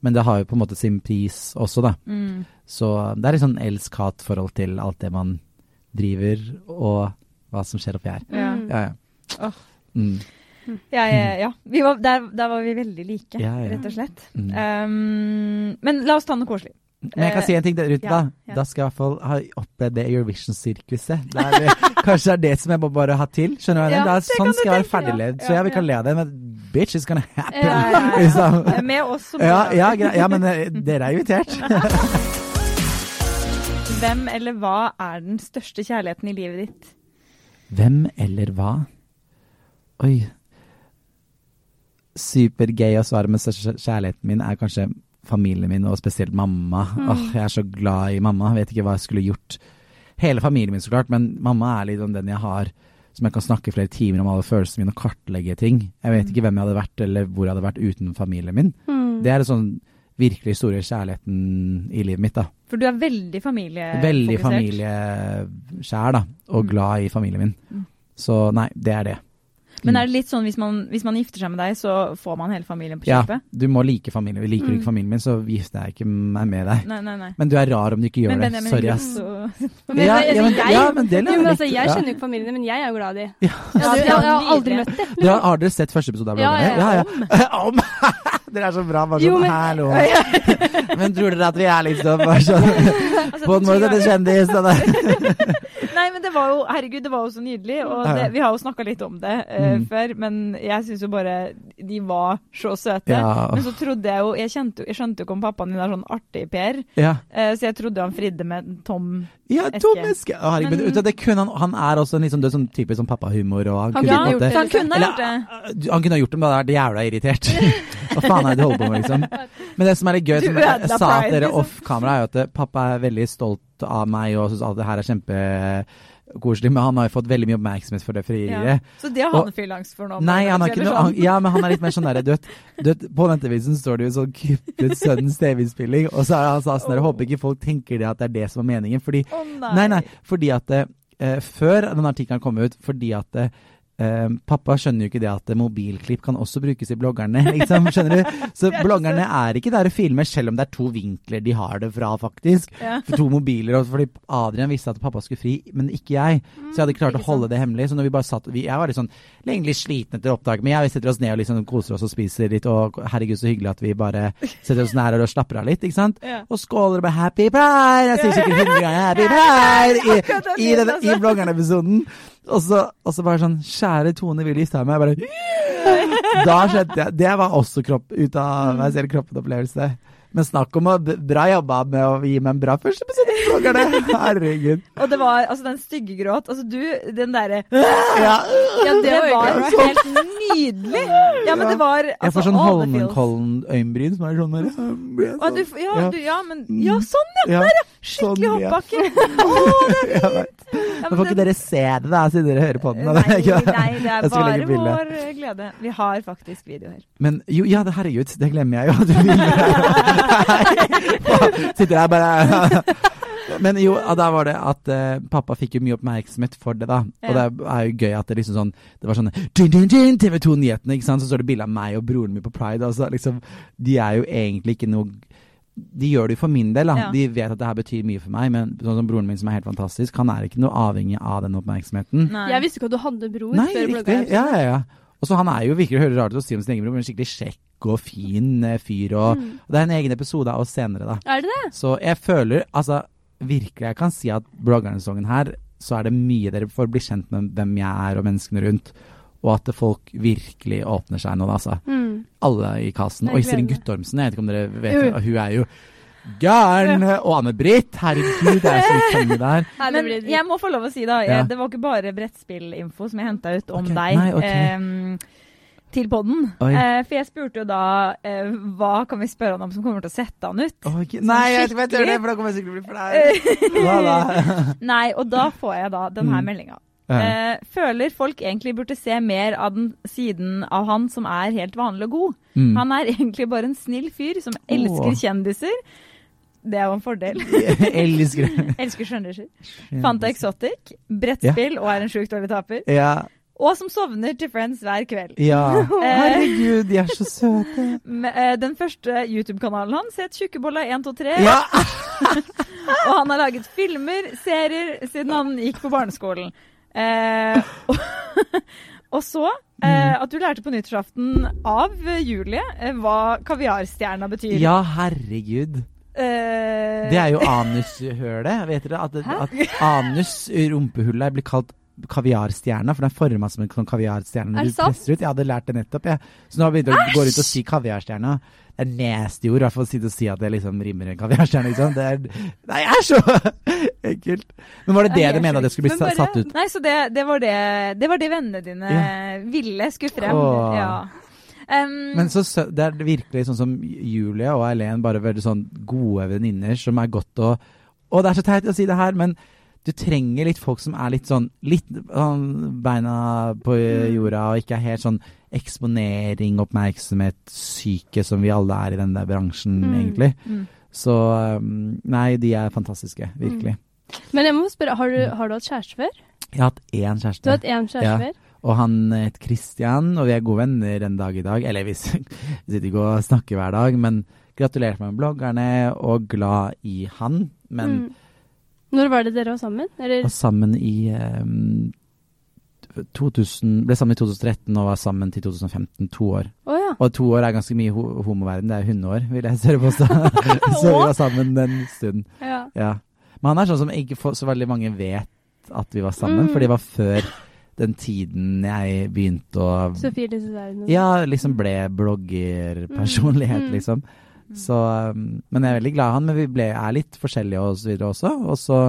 Men det har jo på en måte sin pris også, da. Mm. Så det er et sånn elsk-hat-forhold til alt det man driver, og hva som skjer oppi her. Ja, ja. ja. Oh. Ja, ja, ja. Var, der, der, var vi veldig like, ja, rett og slett. Mm. Um, men la oss ta noe koselig. Men jeg kan si en ting der ute, da. Ja, Da skal jeg i hvert fall ha opplevd det Eurovision-sirkuset. Kanskje det er det som jeg må bare ha til. Skjønner du? Ja, sånn skal jeg være ferdiglevd. Så ja, vi kan le av det, men bitch, it's gonna happen. liksom. Med oss som ja, ja, ja, men eh, dere er invitert. Hvem eller hva er den største kjærligheten i livet ditt? Hvem eller hva? Oi. Supergøy å svare, men kjærligheten min er kanskje familien min, og spesielt mamma. Mm. Åh, jeg er så glad i mamma. Vet ikke hva jeg skulle gjort. Hele familien min, så klart, men mamma er litt om den jeg har som jeg kan snakke flere timer om alle følelsene mine og kartlegge ting. Jeg vet mm. ikke hvem jeg hadde vært, eller hvor jeg hadde vært uten familien min. Mm. Det er en sånn virkelig store kjærligheten i livet mitt, da. For du er veldig familiefokusert? Veldig familieskjær, da. Og mm. glad i familien min. Mm. Så nei, det er det. Men er det litt sånn hvis man, hvis man, gifter seg med deg, så får man hele familien på kjøpet? Ja, du må like familien. Vi Liker du mm. ikke familien min, så gifter jeg ikke meg med deg. Nei, nei, nei. Men du er rar om du ikke gjør men, det. Sorry, ass. men, ja, ja, men, jeg, ja, men det er litt, altså, Jeg kjenner jo ikke familien din, men jeg er jo glad i dem. Ja. Jeg, jeg, har aldri møtt dem. Dere, har dere sett første episode av Bloggerne? Ja, ja, ja. Om! Dere er så bra. Bare sånn, men, hallo. men tror dere at vi er litt sånn, sånn altså, På en måte det kjendis? Nei, men det var jo Herregud, det var jo så nydelig. Og det, vi har jo snakka litt om det uh, mm. før, men jeg syns jo bare de var så søte. Ja. Men så trodde jeg jo Jeg, kjente, jeg skjønte jo ikke om pappaen din er sånn artig Per, ja. uh, så jeg trodde han fridde med Tom ja, Tom Eske. Herregud, men, men, det kunne han, han er også en liksom, sånn typisk sånn pappahumor. han, han, kunne, det. kunne gjort det. Han kunne ha gjort det, men da vært jævla irritert. Hva faen er det du holder på med, liksom? Men det som er litt gøy, som jeg, jeg sa til dere liksom. off kamera, er jo at pappa er veldig stolt av meg og syns alt det her er kjempe koselig, men han har jo fått veldig mye oppmerksomhet for det frieriet. Ja. Så det har han frilans for nå? Nei, han har ikke noe, han, ja, men han er litt mer sånn derre På ventevisen står det jo sånn kuttet sønnens TV-innspilling', og så er han sånn der, håper ikke folk tenker det at det er det som er meningen. Fordi, oh, nei. nei. nei, fordi at uh, før den artikkelen kom ut, fordi at eh, Uh, pappa skjønner jo ikke det at mobilklipp kan også brukes i bloggerne. Liksom, skjønner du? Så bloggerne er ikke der og filmer, selv om det er to vinkler de har det fra, faktisk. Ja. For to mobiler. Og fordi Adrian visste at pappa skulle fri, men ikke jeg. Så jeg hadde klart å holde det hemmelig. Så når vi bare satt vi, Jeg var litt sånn egentlig sliten etter opptaket, men jeg setter oss ned og liksom koser oss og spiser litt. Og herregud, så hyggelig at vi bare setter oss nær og slapper av litt, ikke sant? Ja. Og skåler med 'happy pride'! Jeg sier sikkert hundre ganger 'happy pride' i, i, i, i bloggerne-episoden. Og så, og så bare sånn Kjære Tone vil gifte meg. Jeg bare Da skjønte jeg Det var også kropp ut av meg selv kroppen-opplevelse. Men snakk om å bra jobba med å gi meg en bra første episode på bloggerne! Herregud. Og det var altså den stygge gråt. Altså du, den derre ja. ja. det var helt nydelig! Ja, men det var altså, Jeg får sånn Holmenkollen-øyenbryn som er sånn der ja, du, ja, du, ja, men Ja, sånn, ja! Der, ja! Skikkelig sånn, hoppbakke. Å, det er fint! Ja, men får ikke dere se det, da, siden dere hører på den? Nei, nei, det er bare vår glede. Vi har faktisk video her. Men jo, ja, herregud, det glemmer jeg jo. at Du Sitter der bare Men jo, da var det at uh, pappa fikk jo mye oppmerksomhet for det, da. Ja. Og det er jo gøy at det liksom sånn Det var sånn TV 2-nyhetene, ikke sant. Så står det bilde av meg og broren min på Pride. Altså, liksom, de er jo egentlig ikke noe de gjør det jo for min del. Da. Ja. De vet at det her betyr mye for meg. Men sånn som broren min, som er helt fantastisk, han er ikke noe avhengig av den oppmerksomheten. Nei. Jeg visste ikke at du hadde bror Nei, før riktig. Ja, ja, ja. Og så Han er jo virkelig hører rart ut å si om sin egen bror, men skikkelig kjekk og fin eh, fyr. Og, mm. og, Det er en egen episode av oss senere, da. Er det det? Så jeg føler altså virkelig Jeg kan si at bloggernesongen her, så er det mye dere får bli kjent med hvem jeg er og menneskene rundt og at folk virkelig åpner seg nå, altså. Mm. Alle i casten. Og Iselin Guttormsen, jeg vet ikke om dere vet det, hun er jo gæren! Og Anne-Britt, herregud, det er så litt sånn der. Men jeg må få lov å si, da, ja. det var ikke bare brettspillinfo som jeg henta ut om okay. deg. Nei, okay. um, til podden. Eh, for jeg spurte jo da eh, hva kan vi spørre han om som kommer til å sette han ut. Okay. Nei, jeg vet ikke det, for da kommer jeg sikkert til å bli flau. Nei, og da får jeg da denne mm. meldinga. Uh, føler folk egentlig burde se mer av den siden av han som er helt vanlig og god. Mm. Han er egentlig bare en snill fyr som elsker oh. kjendiser. Det jo en fordel. elsker elsker kjendiser. Fanta Exotic, brettspill ja. og er en sjukt dårlig taper. Ja. Og som sovner til Friends hver kveld. Ja, herregud, de er så søte. Eh, den første YouTube-kanalen hans het Tjukkebolla123. Ja. og han har laget filmer, serier, siden han gikk på barneskolen. Eh, og, og, så eh, mm. at du lærte på nyttårsaften av Julie eh, hva kaviarstjerna betyr. Ja, herregud. Eh, det er jo anushølet, vet dere? At, at anus, rumpehullet, blir kalt kaviarstjerna, for den er forma som en sånn kaviarstjerne. Er det sant? Ut. Jeg hadde lært det nettopp, jeg. Så nå har jeg begynt å gå rundt og si kaviarstjerna. Det er nasty ord, i hvert fall å si at det liksom rimer en kaviarstjerne. Liksom. Det er, nei, er så ekkelt! Men var det det du mente at det skulle bli bare, satt ut? Nei, så det, det, var det, det, var det vennene dine ja. ville skulle frem. Åh. Ja. Um, Men så, det er virkelig sånn som Julie og Eileen, bare veldig sånn gode venninner som er godt å Og det er så teit å si det her, men du trenger litt folk som er litt sånn litt sånn beina på mm. jorda og ikke er helt sånn eksponering, oppmerksomhet, syke som vi alle er i den der bransjen, mm. egentlig. Mm. Så nei, de er fantastiske. Virkelig. Mm. Men jeg må spørre, har du, har du, hatt kjæreste før? Jeg har hatt én kjæreste. Du har hatt én kjæreste ja. før? Og han het Christian, og vi er gode venner en dag i dag. Eller vi sitter ikke og snakker hver dag, men gratulerte med bloggerne og glad i han. Men mm. Når var det dere var sammen? Eller? Var sammen i um, 2000, ble sammen i 2013 og var sammen til 2015. To år. Oh, ja. Og to år er ganske mye ho homoverden. Det er hundeår, vil jeg tørre påstå. så vi var sammen en stund. Ja. ja. Men han er sånn som ikke så veldig mange vet at vi var sammen, mm. for det var før den tiden jeg begynte å Sofie Lise Ja, liksom ble bloggerpersonlighet, mm. liksom. Så, um, men jeg er veldig glad i han, men vi ble, er litt forskjellige og så videre også. Og så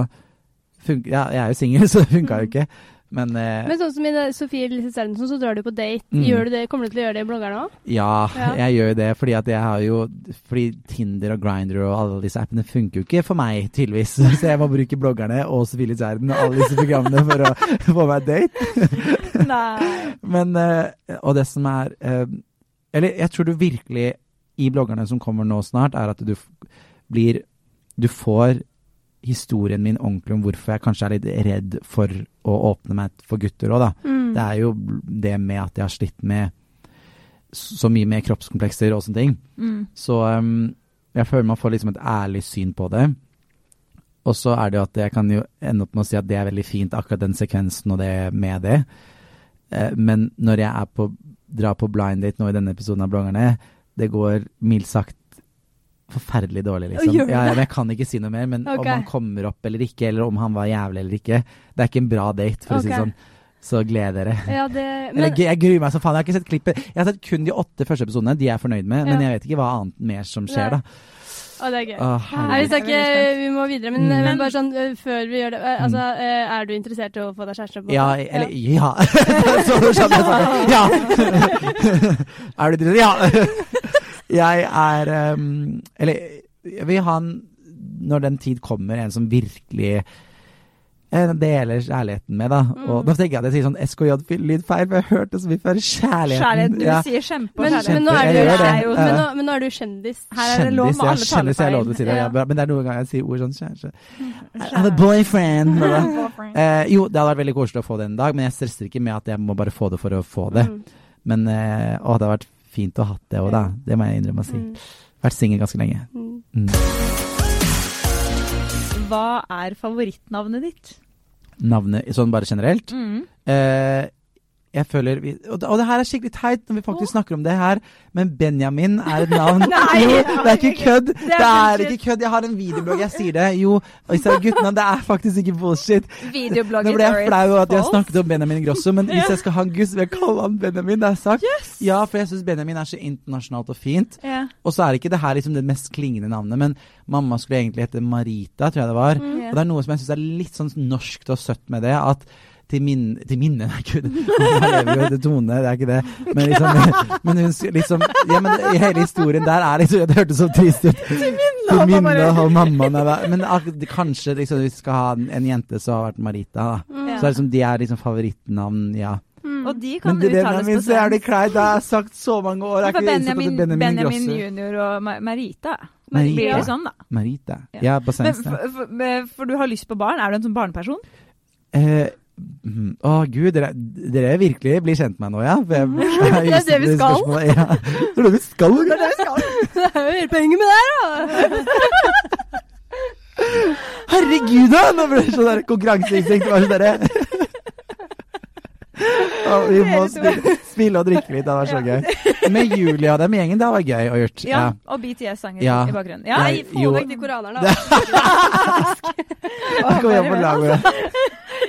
Ja, jeg er jo singel, så det funka jo ikke. Men, eh, men sånn som i Sofie Elise Serdensen, så drar du på date. Mm. Gjør du det, Kommer du til å gjøre det i bloggerne òg? Ja, ja, jeg gjør jo det. Fordi at jeg har jo Fordi Tinder og Grinder og alle disse appene funker jo ikke for meg, tydeligvis. Så jeg må bruke bloggerne og Sofie Elise Serden og alle disse programmene for å få meg date. Nei. Men eh, Og det som er eh, Eller jeg tror du virkelig i bloggerne som kommer nå snart, er at du blir Du får historien min ordentlig om hvorfor jeg kanskje er litt redd for å åpne meg for gutter òg, da. Mm. Det er jo det med at jeg har slitt med så mye med kroppskomplekser og sånne ting. Mm. Så um, jeg føler man får liksom et ærlig syn på det. Og så er det jo at jeg kan jo ende opp med å si at det er veldig fint, akkurat den sekvensen og det med det. Eh, men når jeg er på, drar på blind date nå i denne episoden av Bloggerne, det går mildt sagt forferdelig dårlig, liksom. Gjør ja, Ja, jeg kan ikke si noe mer, men okay. om han kommer opp eller ikke, eller om han var jævlig eller ikke, det er ikke en bra date, for okay. å si det sånn. Så gled dere. Ja, det, men... Eller, jeg gruer meg så faen. Jeg har ikke sett klippet. Jeg har sett kun de åtte første episodene. De er jeg fornøyd med, ja. men jeg vet ikke hva annet mer som skjer, da. Å, det er gøy. Åh, Nei, vi, ikke, vi må videre, men, mm. men bare sånn uh, før vi gjør det uh, Altså, uh, er du interessert i å få deg kjæreste? Ja, eller ja. så skjønner jeg sånn. Ja! er du interessert? Ja! jeg er um, Eller jeg vil ha en, når den tid kommer, en som virkelig deler kjærligheten med, da. Mm. Og nå tenker jeg at jeg sier sånn SKJ-lyd feil, for jeg har hørt det så mye før. Kjærligheten. Kjærlighet, du ja. sier kjempe og kjærlighet. Men, nå du, jo, men, nå, men nå er du kjendis. Her er det lov med alle talefeil. Kjendis, jeg lov til å si det. Ja. Ja, men det er noen ganger jeg sier ord sånn kjæreste. I have a boyfriend. eh, jo, det hadde vært veldig koselig å få det en dag, men jeg stresser ikke med at jeg må bare få det for å få det. Mm. Men eh, å, det hadde vært fint å ha hatt det òg, da. Det må jeg innrømme å si. Mm. Vært singel ganske lenge. Mm. mm. Hva er favorittnavnet ditt? Navnet sånn bare generelt? Mm. Eh, jeg føler vi, og, det, og, det, her er skikkelig teit når vi faktisk oh. snakker om det her, men Benjamin er et navn. Nei, jo, det er ikke kødd! Det er, det er ikke kødd. Jeg har en videoblogg, jeg sier det. Jo, guttene, det er faktisk ikke bullshit. Nå ble jeg flau over at jeg snakket om Benjamin Grosso, men hvis jeg skal ha en gutt, vil jeg kalle han Benjamin. Det er sagt. Yes. Ja, for jeg syns Benjamin er så internasjonalt og fint. Yeah. Og så er ikke det her liksom det mest klingende navnet, men mamma skulle egentlig hete Marita, tror jeg det var. Mm. Og det er noe som jeg syns er litt sånn norskt og søtt med det. at til, min, til minne Nei, gud, jeg lever jo til Tone, det er ikke det. Men liksom, men hun, liksom ja, men Hele historien der er liksom Det hørtes så trist ut. Til minne og mamma. Men kanskje liksom, vi skal ha en, en, jente, som har vært Marita. da. Mm. Så liksom, de er liksom favorittnavn, ja. Mm. Og de kan det, uttales på svensk. Det er kleint, det har jeg sagt så mange år. For Benjamin, Benjamin, Benjamin junior og Marita. Marita. Blir det sånn, da? Marita. Ja, på svensk. For, for, for, du har lyst på barn? Er du en sånn barneperson? Eh. Å oh, gud, dere, dere virkelig blir kjent med meg nå, ja? Det er det vi skal. Ja. Det er det vi skal. Det er det vi skal. Det er jo hele penger med det her, da. Herregud, da! Nå ble det sånn konkurranseinstinkt. Det var sånn derre og vi må spille, og drikke litt, det var så gøy. Med Julia og dem gjengen, det var gøy å gjort. Ja, og BTS-sanger ja. i bakgrunnen. Ja, jeg, få vekk de koranerne, da. Kom igjen på laget.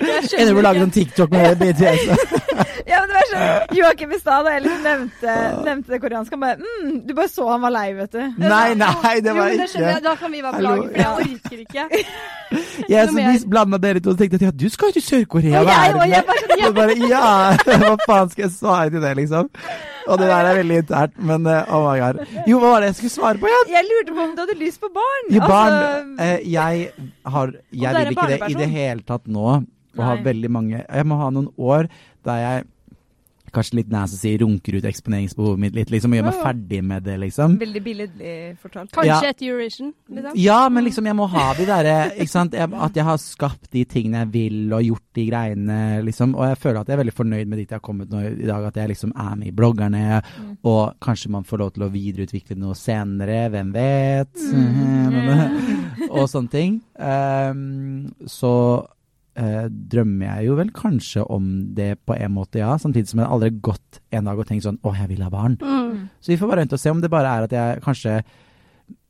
med Ender med å lage en TikTok med BTS. ja, men det var sånn Joakim i stad, da liksom nevnte, nevnte, det koreanske, han bare mm, Du bare så han var lei, vet du. Nei, nei, det var jo, ikke Da kan vi være på laget, for jeg orker ikke. Jeg så vi blanda dere to og tenkte at ja, du skal jo til Sør-Korea. Og og jeg bare, ja. Hva faen skal jeg svare til det, liksom? Og det der er veldig internt, men oh my god. Jo, hva var det jeg skulle svare på igjen? Jeg lurte på om du hadde lyst på barn. Jo, barn. Altså, uh, jeg har Jeg vil ikke det i det hele tatt nå. Og har veldig mange Jeg må ha noen år der jeg kanskje litt si runker ut eksponeringsbehovet mitt litt, liksom, og gjør meg ferdig med det, liksom. Veldig billedlig fortalt. Kanskje ja. et Eurovision? Liksom. Ja, men liksom, jeg må ha de derre Ikke sant. Jeg, at jeg har skapt de tingene jeg vil, og gjort de greiene, liksom. Og jeg føler at jeg er veldig fornøyd med dit jeg har kommet nå i dag, at jeg liksom er med i bloggerne, mm. og kanskje man får lov til å videreutvikle noe senere, hvem vet? Mm. og sånne ting. Um, så eh, drømmer jeg jo vel kanskje om det på en måte, ja. Samtidig som jeg aldri har gått en dag og tenkt sånn Å, jeg vil ha barn. Mm. Så vi får bare vente og se om det bare er at jeg kanskje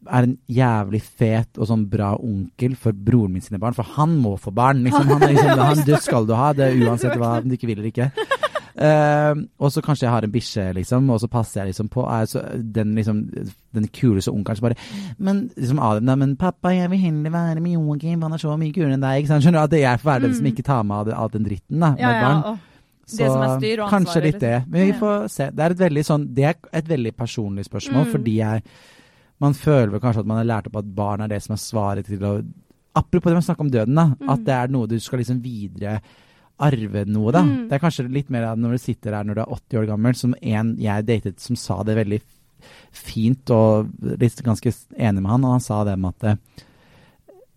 er en jævlig fet og sånn bra onkel for broren min sine barn. For han må få barn. Liksom, han, liksom, han, det skal du ha, det uansett hva du ikke vil eller ikke. Uh, og så kanskje jeg har en bikkje, liksom, og så passer jeg liksom på er så, den, liksom, den kuleste onkelen som bare Men liksom Adam, da, men pappa, jeg vil heller være med Joakim, han er så mye kulere enn deg. Ikke sant? Skjønner du at for å være den som ikke tar med all den dritten da, med ja, ja, barn. Så det som styr og ansvar, kanskje litt det. Men vi får se. Det er et veldig, sånn, det er et veldig personlig spørsmål, mm. fordi jeg Man føler kanskje at man har lært opp at barn er det som er svaret til å Apropos det med å snakke om døden, da. Mm. At det er noe du skal liksom videre arve noe, da. Mm. Det er kanskje litt mer når du sitter der når du er 80 år gammel, som en jeg datet som sa det veldig fint, og litt ganske enig med han, og han sa det med at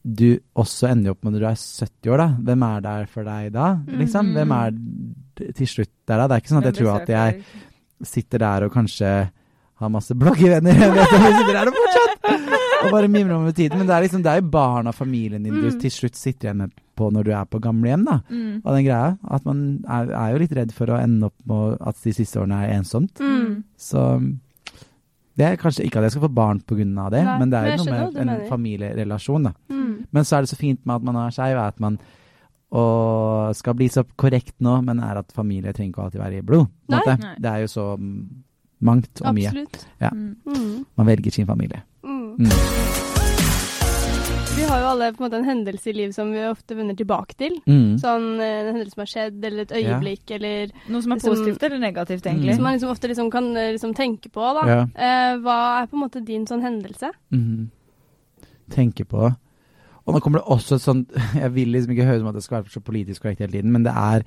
du også ender opp med når du er 70 år, da. Hvem er der for deg da, liksom? Hvem er til slutt der, da? Det er ikke sånn at jeg tror at jeg sitter der og kanskje har masse bloggevenner. Jeg vet jeg sitter der og fortsatt og bare mimre om tiden. Men det er liksom, det er jo barna, familien din, du til slutt sitter igjen med på når du er på gamlehjem, da. Mm. Og den greia. At man er, er, jo litt redd for å ende opp med at de siste årene er ensomt. Mm. Så det er kanskje ikke at jeg skal få barn pga. det, Nei, men det er jo noe med en mener. familierelasjon, da. Mm. Men så er det så fint med at man er skeiv, at man og skal bli så korrekt nå, men er at familie trenger ikke alltid være i blod. Nei. Nei. Det er jo så mangt og Absolutt. mye. Ja. Mm. Man velger sin familie. Mm. mm. Vi har jo alle på en måte en hendelse i livet som vi ofte vender tilbake til. Mm. Sånn eh, en hendelse som har skjedd, eller et øyeblikk, ja. eller Noe som er liksom, positivt eller negativt, egentlig. Som man liksom ofte liksom kan eh, liksom tenke på, da. Ja. Eh, hva er på en måte din sånn hendelse? Mm. Tenke på Og nå kommer det også et sånt Jeg vil liksom ikke høre som at det skal være så politisk korrekt hele tiden, men det er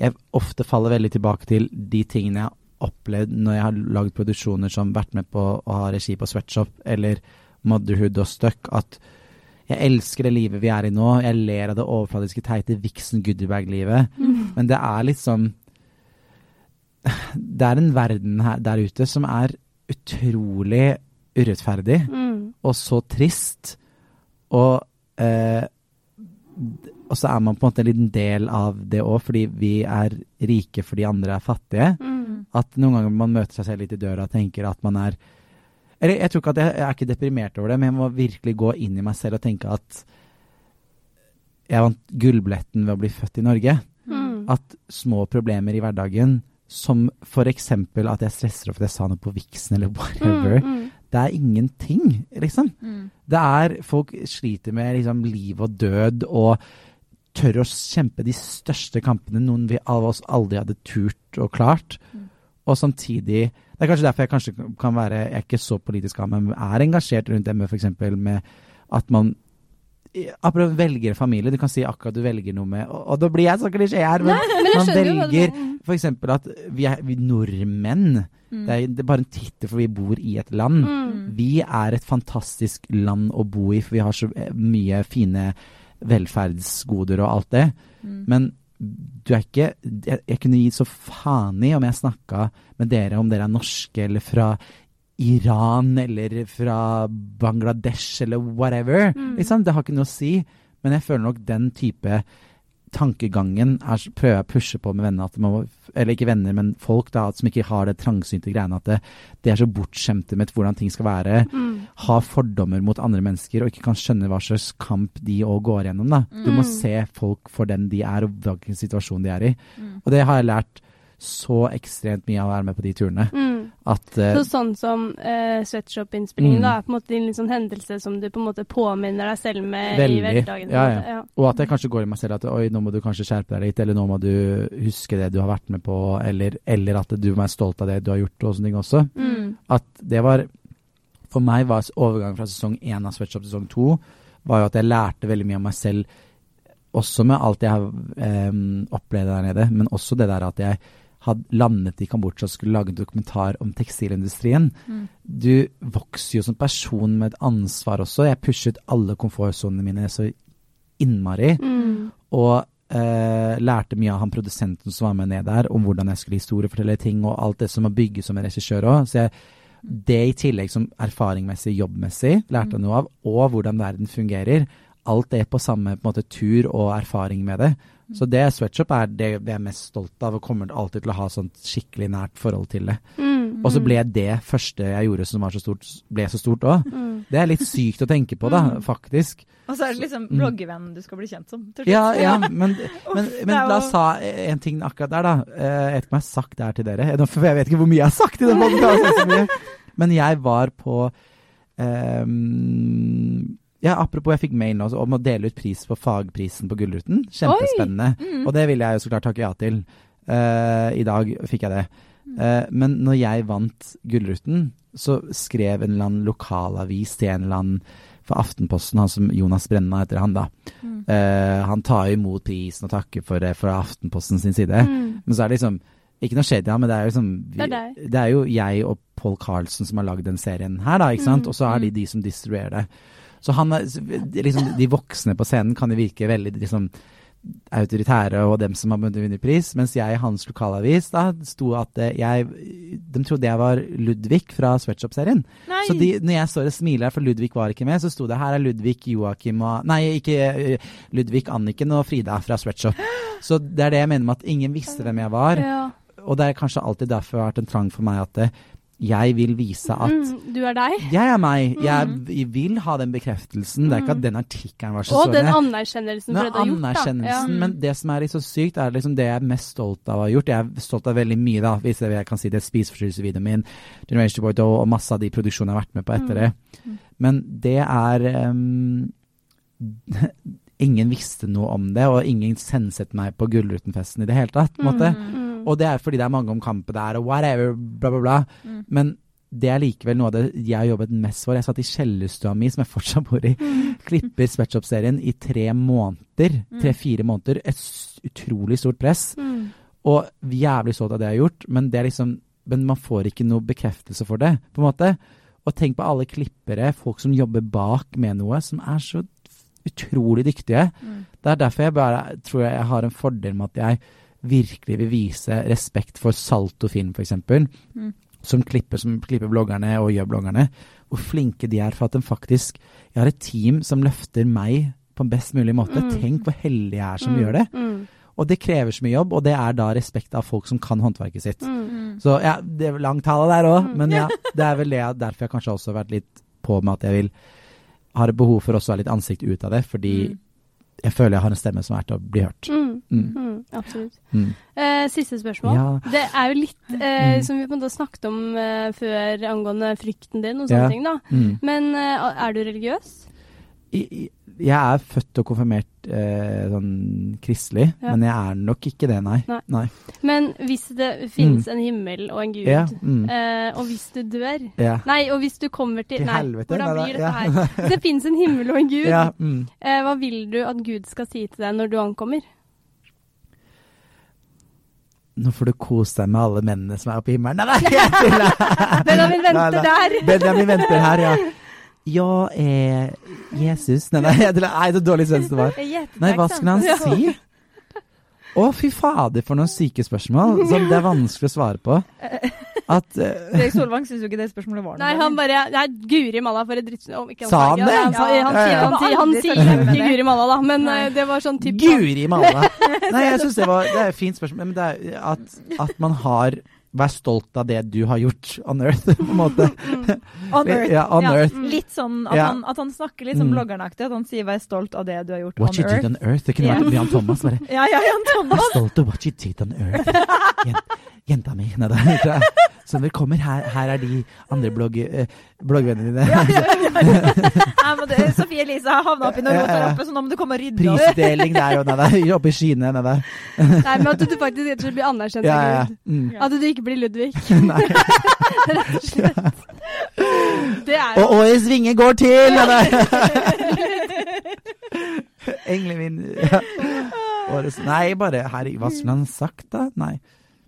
Jeg ofte faller veldig tilbake til de tingene jeg opplevd når jeg har lagd produksjoner som vært med på å ha regi på Sweatshop eller Motherhood og Stuck, at jeg elsker det livet vi er i nå. Jeg ler av det overfladiske, teite Vixen Goodiebag-livet. Mm. Men det er liksom Det er en verden her, der ute som er utrolig urettferdig mm. og så trist. Og eh, og så er man på en måte en liten del av det òg, fordi vi er rike fordi andre er fattige. Mm. At noen ganger man møter seg selv litt i døra og tenker at man er eller jeg tror ikke at jeg, jeg, er ikke deprimert over det, men jeg må virkelig gå inn i meg selv og tenke at jeg vant gullbilletten ved å bli født i Norge. Mm. At små problemer i hverdagen, som f.eks. at jeg stresser over at jeg sa noe på viksen eller whatever, mm, mm. det er ingenting, liksom. Mm. Det er Folk sliter med liksom, liv og død og tør å kjempe de største kampene noen vi av oss aldri hadde turt og klart. Mm. Og samtidig det er kanskje derfor jeg kanskje kan være Jeg er ikke så politisk av, men er engasjert rundt ME f.eks. med at man Apropos velger familie, du kan si akkurat du velger noe med Og, og da blir jeg så klisjé her, men, Nei, men man velger f.eks. at vi er vi nordmenn mm. det, er, det, er, bare en tittel, for vi bor i et land. Mm. Vi er et fantastisk land å bo i, for vi har så mye fine velferdsgoder og alt det. Mm. Men du er ikke jeg, jeg, kunne gi så faen i om jeg snakka med dere om dere er norske eller fra Iran eller fra Bangladesh eller whatever. Mm. Liksom. Det har ikke noe å si. Men jeg føler nok den type tankegangen er, prøver jeg å pushe på med venner, at må, eller ikke venner, men folk da, som ikke har det trangsynte greiene, at det, det er så bortskjemte med hvordan ting skal være. Mm. Har fordommer mot andre mennesker og ikke kan skjønne hva slags kamp de òg går gjennom. da. Du må mm. se folk for den de er, og hvilken situasjon de er i. Mm. Og det har jeg lært så ekstremt mye av å være med på de turene. Mm. At, uh, så sånn som uh, Sweatshop-innspillingen mm. da, er på en måte en sånn hendelse som du på en måte påminner deg selv med veldig, i hverdagen? Ja, ja. ja, Og at jeg kanskje går i meg selv at oi, nå må du kanskje skjerpe deg litt, eller nå må du huske det du har vært med på, eller, eller at du må være stolt av det du har gjort, og sånne ting også. Mm. At det var For meg var overgangen fra sesong én av Sweatshop til sesong to var jo at jeg lærte veldig mye om meg selv, også med alt jeg har um, opplevd der nede, men også det der at jeg hadde landet i Kambodsja og skulle lage en dokumentar om tekstilindustrien. Mm. Du vokser jo som person med et ansvar også. Jeg pushet alle komfortsonene mine så innmari. Mm. Og eh, lærte mye av han produsenten som var med ned der, om hvordan jeg skulle historiefortelle ting, og alt det som må bygges som en regissør òg. Så jeg, det i tillegg som erfaringmessig, jobbmessig, lærte jeg mm. noe av, og hvordan verden fungerer. Alt det på samme på måte, tur og erfaring med det. Så det sweatshop er det vi er mest stolt av, og kommer alltid til å ha sånt skikkelig nært forhold til det. Mm, og så ble det første jeg gjorde som var så stort, ble så stort òg. Mm. Det er litt sykt å tenke på, da, mm. faktisk. Og så er det liksom mm. bloggevennen du skal bli kjent som. Ja, ja, men, men, men la oss ta en ting akkurat der, da. Eh, jeg vet ikke om jeg har sagt det her til dere, for jeg vet ikke hvor mye jeg har sagt i den podkasten. Men jeg var på um, ja, apropos, jeg fikk mail nå om å dele ut pris på fagprisen på Gullruten. Kjempespennende. Mm. Og det ville jeg jo så klart takke ja til. Uh, I dag fikk jeg det. Uh, men når jeg vant Gullruten, så skrev en eller annen lokalavis til en eller annen for Aftenposten, han som Jonas Brenna heter han, da. Mm. Uh, han tar imot prisen og takker for det fra Aftenposten sin side. Mm. Men så er det liksom ikke noe skjedd, ja, men det er liksom vi, det, er det, er jo jeg og Paul Carlsen som har lagd den serien her, da, ikke sant? Mm. Og så er de mm. de som distribuerer det. Så han, liksom, de voksne på scenen kan jo virke veldig liksom, autoritære og dem som har vunnet pris, mens jeg i hans lokalavis da sto at eh, jeg De trodde jeg var Ludvig fra Sweatshop-serien. Så de, når jeg står og smiler, for Ludvig var ikke med, så sto det her er Ludvig, Joakim og Nei, ikke eh, Ludvig, Anniken og Frida fra Sweatshop. Så det er det jeg mener med at ingen visste hvem jeg var. Ja. Og det er kanskje alltid derfor det har vært en trang for meg at det, jeg vil vise at mm, Du er deg? Jeg er meg. Jeg mm. vil ha den bekreftelsen. Det er ikke at mm. den artikkelen var så Og den anerkjennelsen for det du har gjort. Anerkjennelsen, ja. Men det som er litt så sykt, er liksom det jeg er mest stolt av å ha gjort. Jeg er stolt av veldig mye, da, hvis jeg kan si det. Spiseforstyrrelsesvideoen min, Generation Boy og masse av de produksjonene jeg har vært med på etter det. Mm. Men det er um, Ingen visste noe om det, og ingen senset meg på Gullrutenfesten i det hele tatt. på en måte. Mm. Og det er fordi det er mange om kampet der, og whatever, bla, bla, bla. Mm. Men det er likevel noe av det jeg har jobbet mest for. Jeg satt i kjellerstua mi, som jeg fortsatt bor i, mm. klipper Sweatshop-serien i tre måneder. Mm. Tre-fire måneder. Et utrolig stort press. Mm. Og jævlig stolt av det jeg har gjort, men, det liksom, men man får ikke noe bekreftelse for det, på en måte. Og tenk på alle klippere, folk som jobber bak med noe, som er så utrolig dyktige. Mm. Det er derfor jeg bare tror jeg har en fordel med at jeg virkelig vil vise respekt for Salto Film, f.eks., mm. som, klipper, som klipper bloggerne og gjør bloggerne, hvor flinke de er for at de faktisk Jeg har et team som løfter meg på en best mulig måte. Mm. Tenk hvor heldig jeg er som mm. gjør det. Mm. Og det krever så mye jobb, og det er da respekt av folk som kan håndverket sitt. Mm. Så ja, det er lang tale der òg, men ja, det er vel det derfor jeg kanskje også har vært litt på med at jeg vil har behov for også å ha litt ansikt ut av det, fordi jeg føler jeg har en stemme som er til å bli hørt. Mm. Mm. Mm, absolutt. Mm. Eh, siste spørsmål. Ja. Det er jo litt eh, mm. som vi på en måte snakket om eh, før angående frykten din og sånne ja. ting, da. Mm. Men eh, er du religiøs? I, jeg er født og konfirmert eh, sånn kristelig, ja. men jeg er nok ikke det, nei. nei. nei. Men hvis det finnes mm. en himmel og en gud, ja. mm. eh, og hvis du dør ja. Nei, og hvis du kommer til, til Nei, helvete, hvordan blir dette her? Hvis det finnes en himmel og en gud, mm. eh, hva vil du at Gud skal si til deg når du ankommer? Nå får du kose deg med alle mennene som er oppe i himmelen. Nei, Benjamin venter der. Benjamin venter her, ja. Ja, eh, Jesus Nei, nei, er så dårlig svensk det var. Nei, hva skulle han si? Å, fy fader, for noen syke spørsmål som det er vanskelig å svare på. At uh, Erik Solvang syns jo ikke det spørsmålet var noe. Nei, han bare Nei, Guri malla for et dritt... Oh, sa han det? Han, han, sier, han, han sier ikke Guri malla, da, men nei. det var sånn type Guri malla! Nei, jeg syns det var Det er et fint spørsmål, men det er at, at man har Vær stolt av det du har gjort on earth, på en måte. Mm. on earth. Ja, on ja, earth. Litt sånn at, ja. han, at, han, snakker litt sånn mm. bloggernaktig. At han sier 'vær stolt av det du har gjort what on earth'. What you did on earth. Det kunne vært Jan Thomas, bare. Ja, ja, Jan Thomas. Vær stolt av what you did on earth. Jenta mi. Nei, det, så velkommen. Her, her er de andre blogg, eh, bloggvennene dine. ja, ja, ja. Sofie Elise har havna oppi noe rot der oppe, så nå må du komme og rydde opp. Prisdeling der og nede. Oppe i skyene nede. Nei, men at du faktisk rett og slett blir anerkjent av Gud. Mm. At du ikke blir Ludvig. Nei. rett og slett. Det er jo Og årets vinge går til! Engelen min ja. Nei, bare herregud, hva skulle han sagt, da? Nei.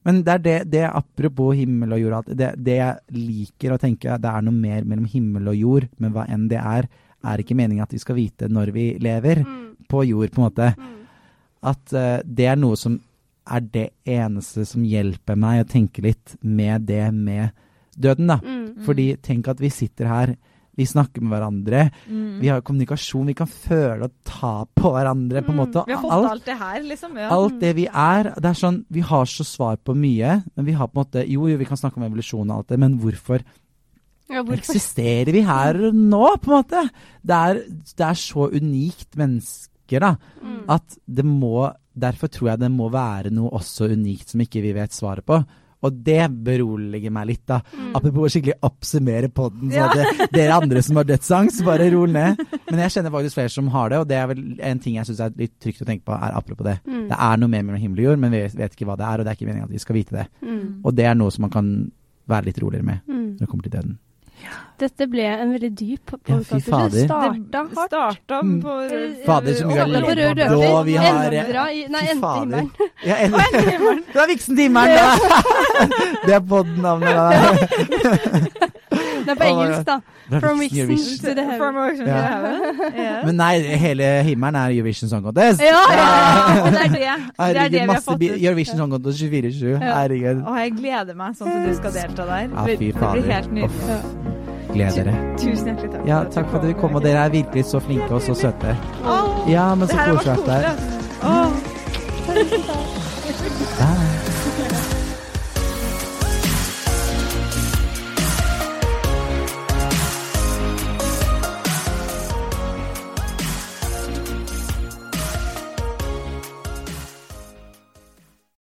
Men det er det, det apropos himmel og jord, det, det, jeg liker å tenke, det er noe mer mellom himmel og jord, men hva enn det er, er ikke meningen at vi skal vite når vi lever mm. på jord, på en måte. Mm. At uh, det er noe som er det eneste som hjelper meg å tenke litt med det med døden, da. Mm, mm. Fordi tenk at vi sitter her vi snakker med hverandre. Mm. Vi har kommunikasjon. Vi kan føle og ta på hverandre. på en mm. måte. Vi har fått alt, alt det her, liksom. Ja. Alt det vi er. Det er sånn, Vi har så svar på mye, men vi har på en måte Jo, jo, vi kan snakke om evolusjon og alt det, men hvorfor, ja, hvorfor? eksisterer vi her nå, på en måte? Det er, det er så unikt mennesker, da, mm. at det må Derfor tror jeg det må være noe også unikt som ikke vi vet svaret på. Og det beroliger meg litt, da. Mm. Apropos skikkelig oppsummere podden, så ja. dere andre som har dødsangst, bare rol ned. Men jeg kjenner faktisk flere som har det, og det er vel en ting jeg syns er litt trygt å tenke på, er apropos det. Mm. Det er noe mer mellom himmel og jord, men vi vet ikke hva det er, og det er ikke meningen at vi skal vite det. Mm. Og det er noe som man kan være litt roligere med mm. når det kommer til døden. Dette ble en veldig dyp podkast. Ja, fy fader. Starta hardt. Starta mm. på mm. Fader, så mye vi har på. Vi har Endra i Nei, Endehimmelen. Ja, Endehimmelen. Det er Vixenhimmelen, da! det er podnavnet. Det er på engelsk, da. From Vixen to the heaven. Yeah. Men nei, hele himmelen er Eurovision Song Contest. Ja, ja, ja. Og det er det. Det er det vi har fått ut. Eurovision Song Contest 24-7. Herregud. Og jeg gleder meg sånn at du skal delta der. Ja, fy fader. Det blir helt nydelig. Gleder dere. Tusen hjertelig takk. Ja, takk for at dere kom, og dere er virkelig så flinke og så søte. Ja, men så koselig at det er.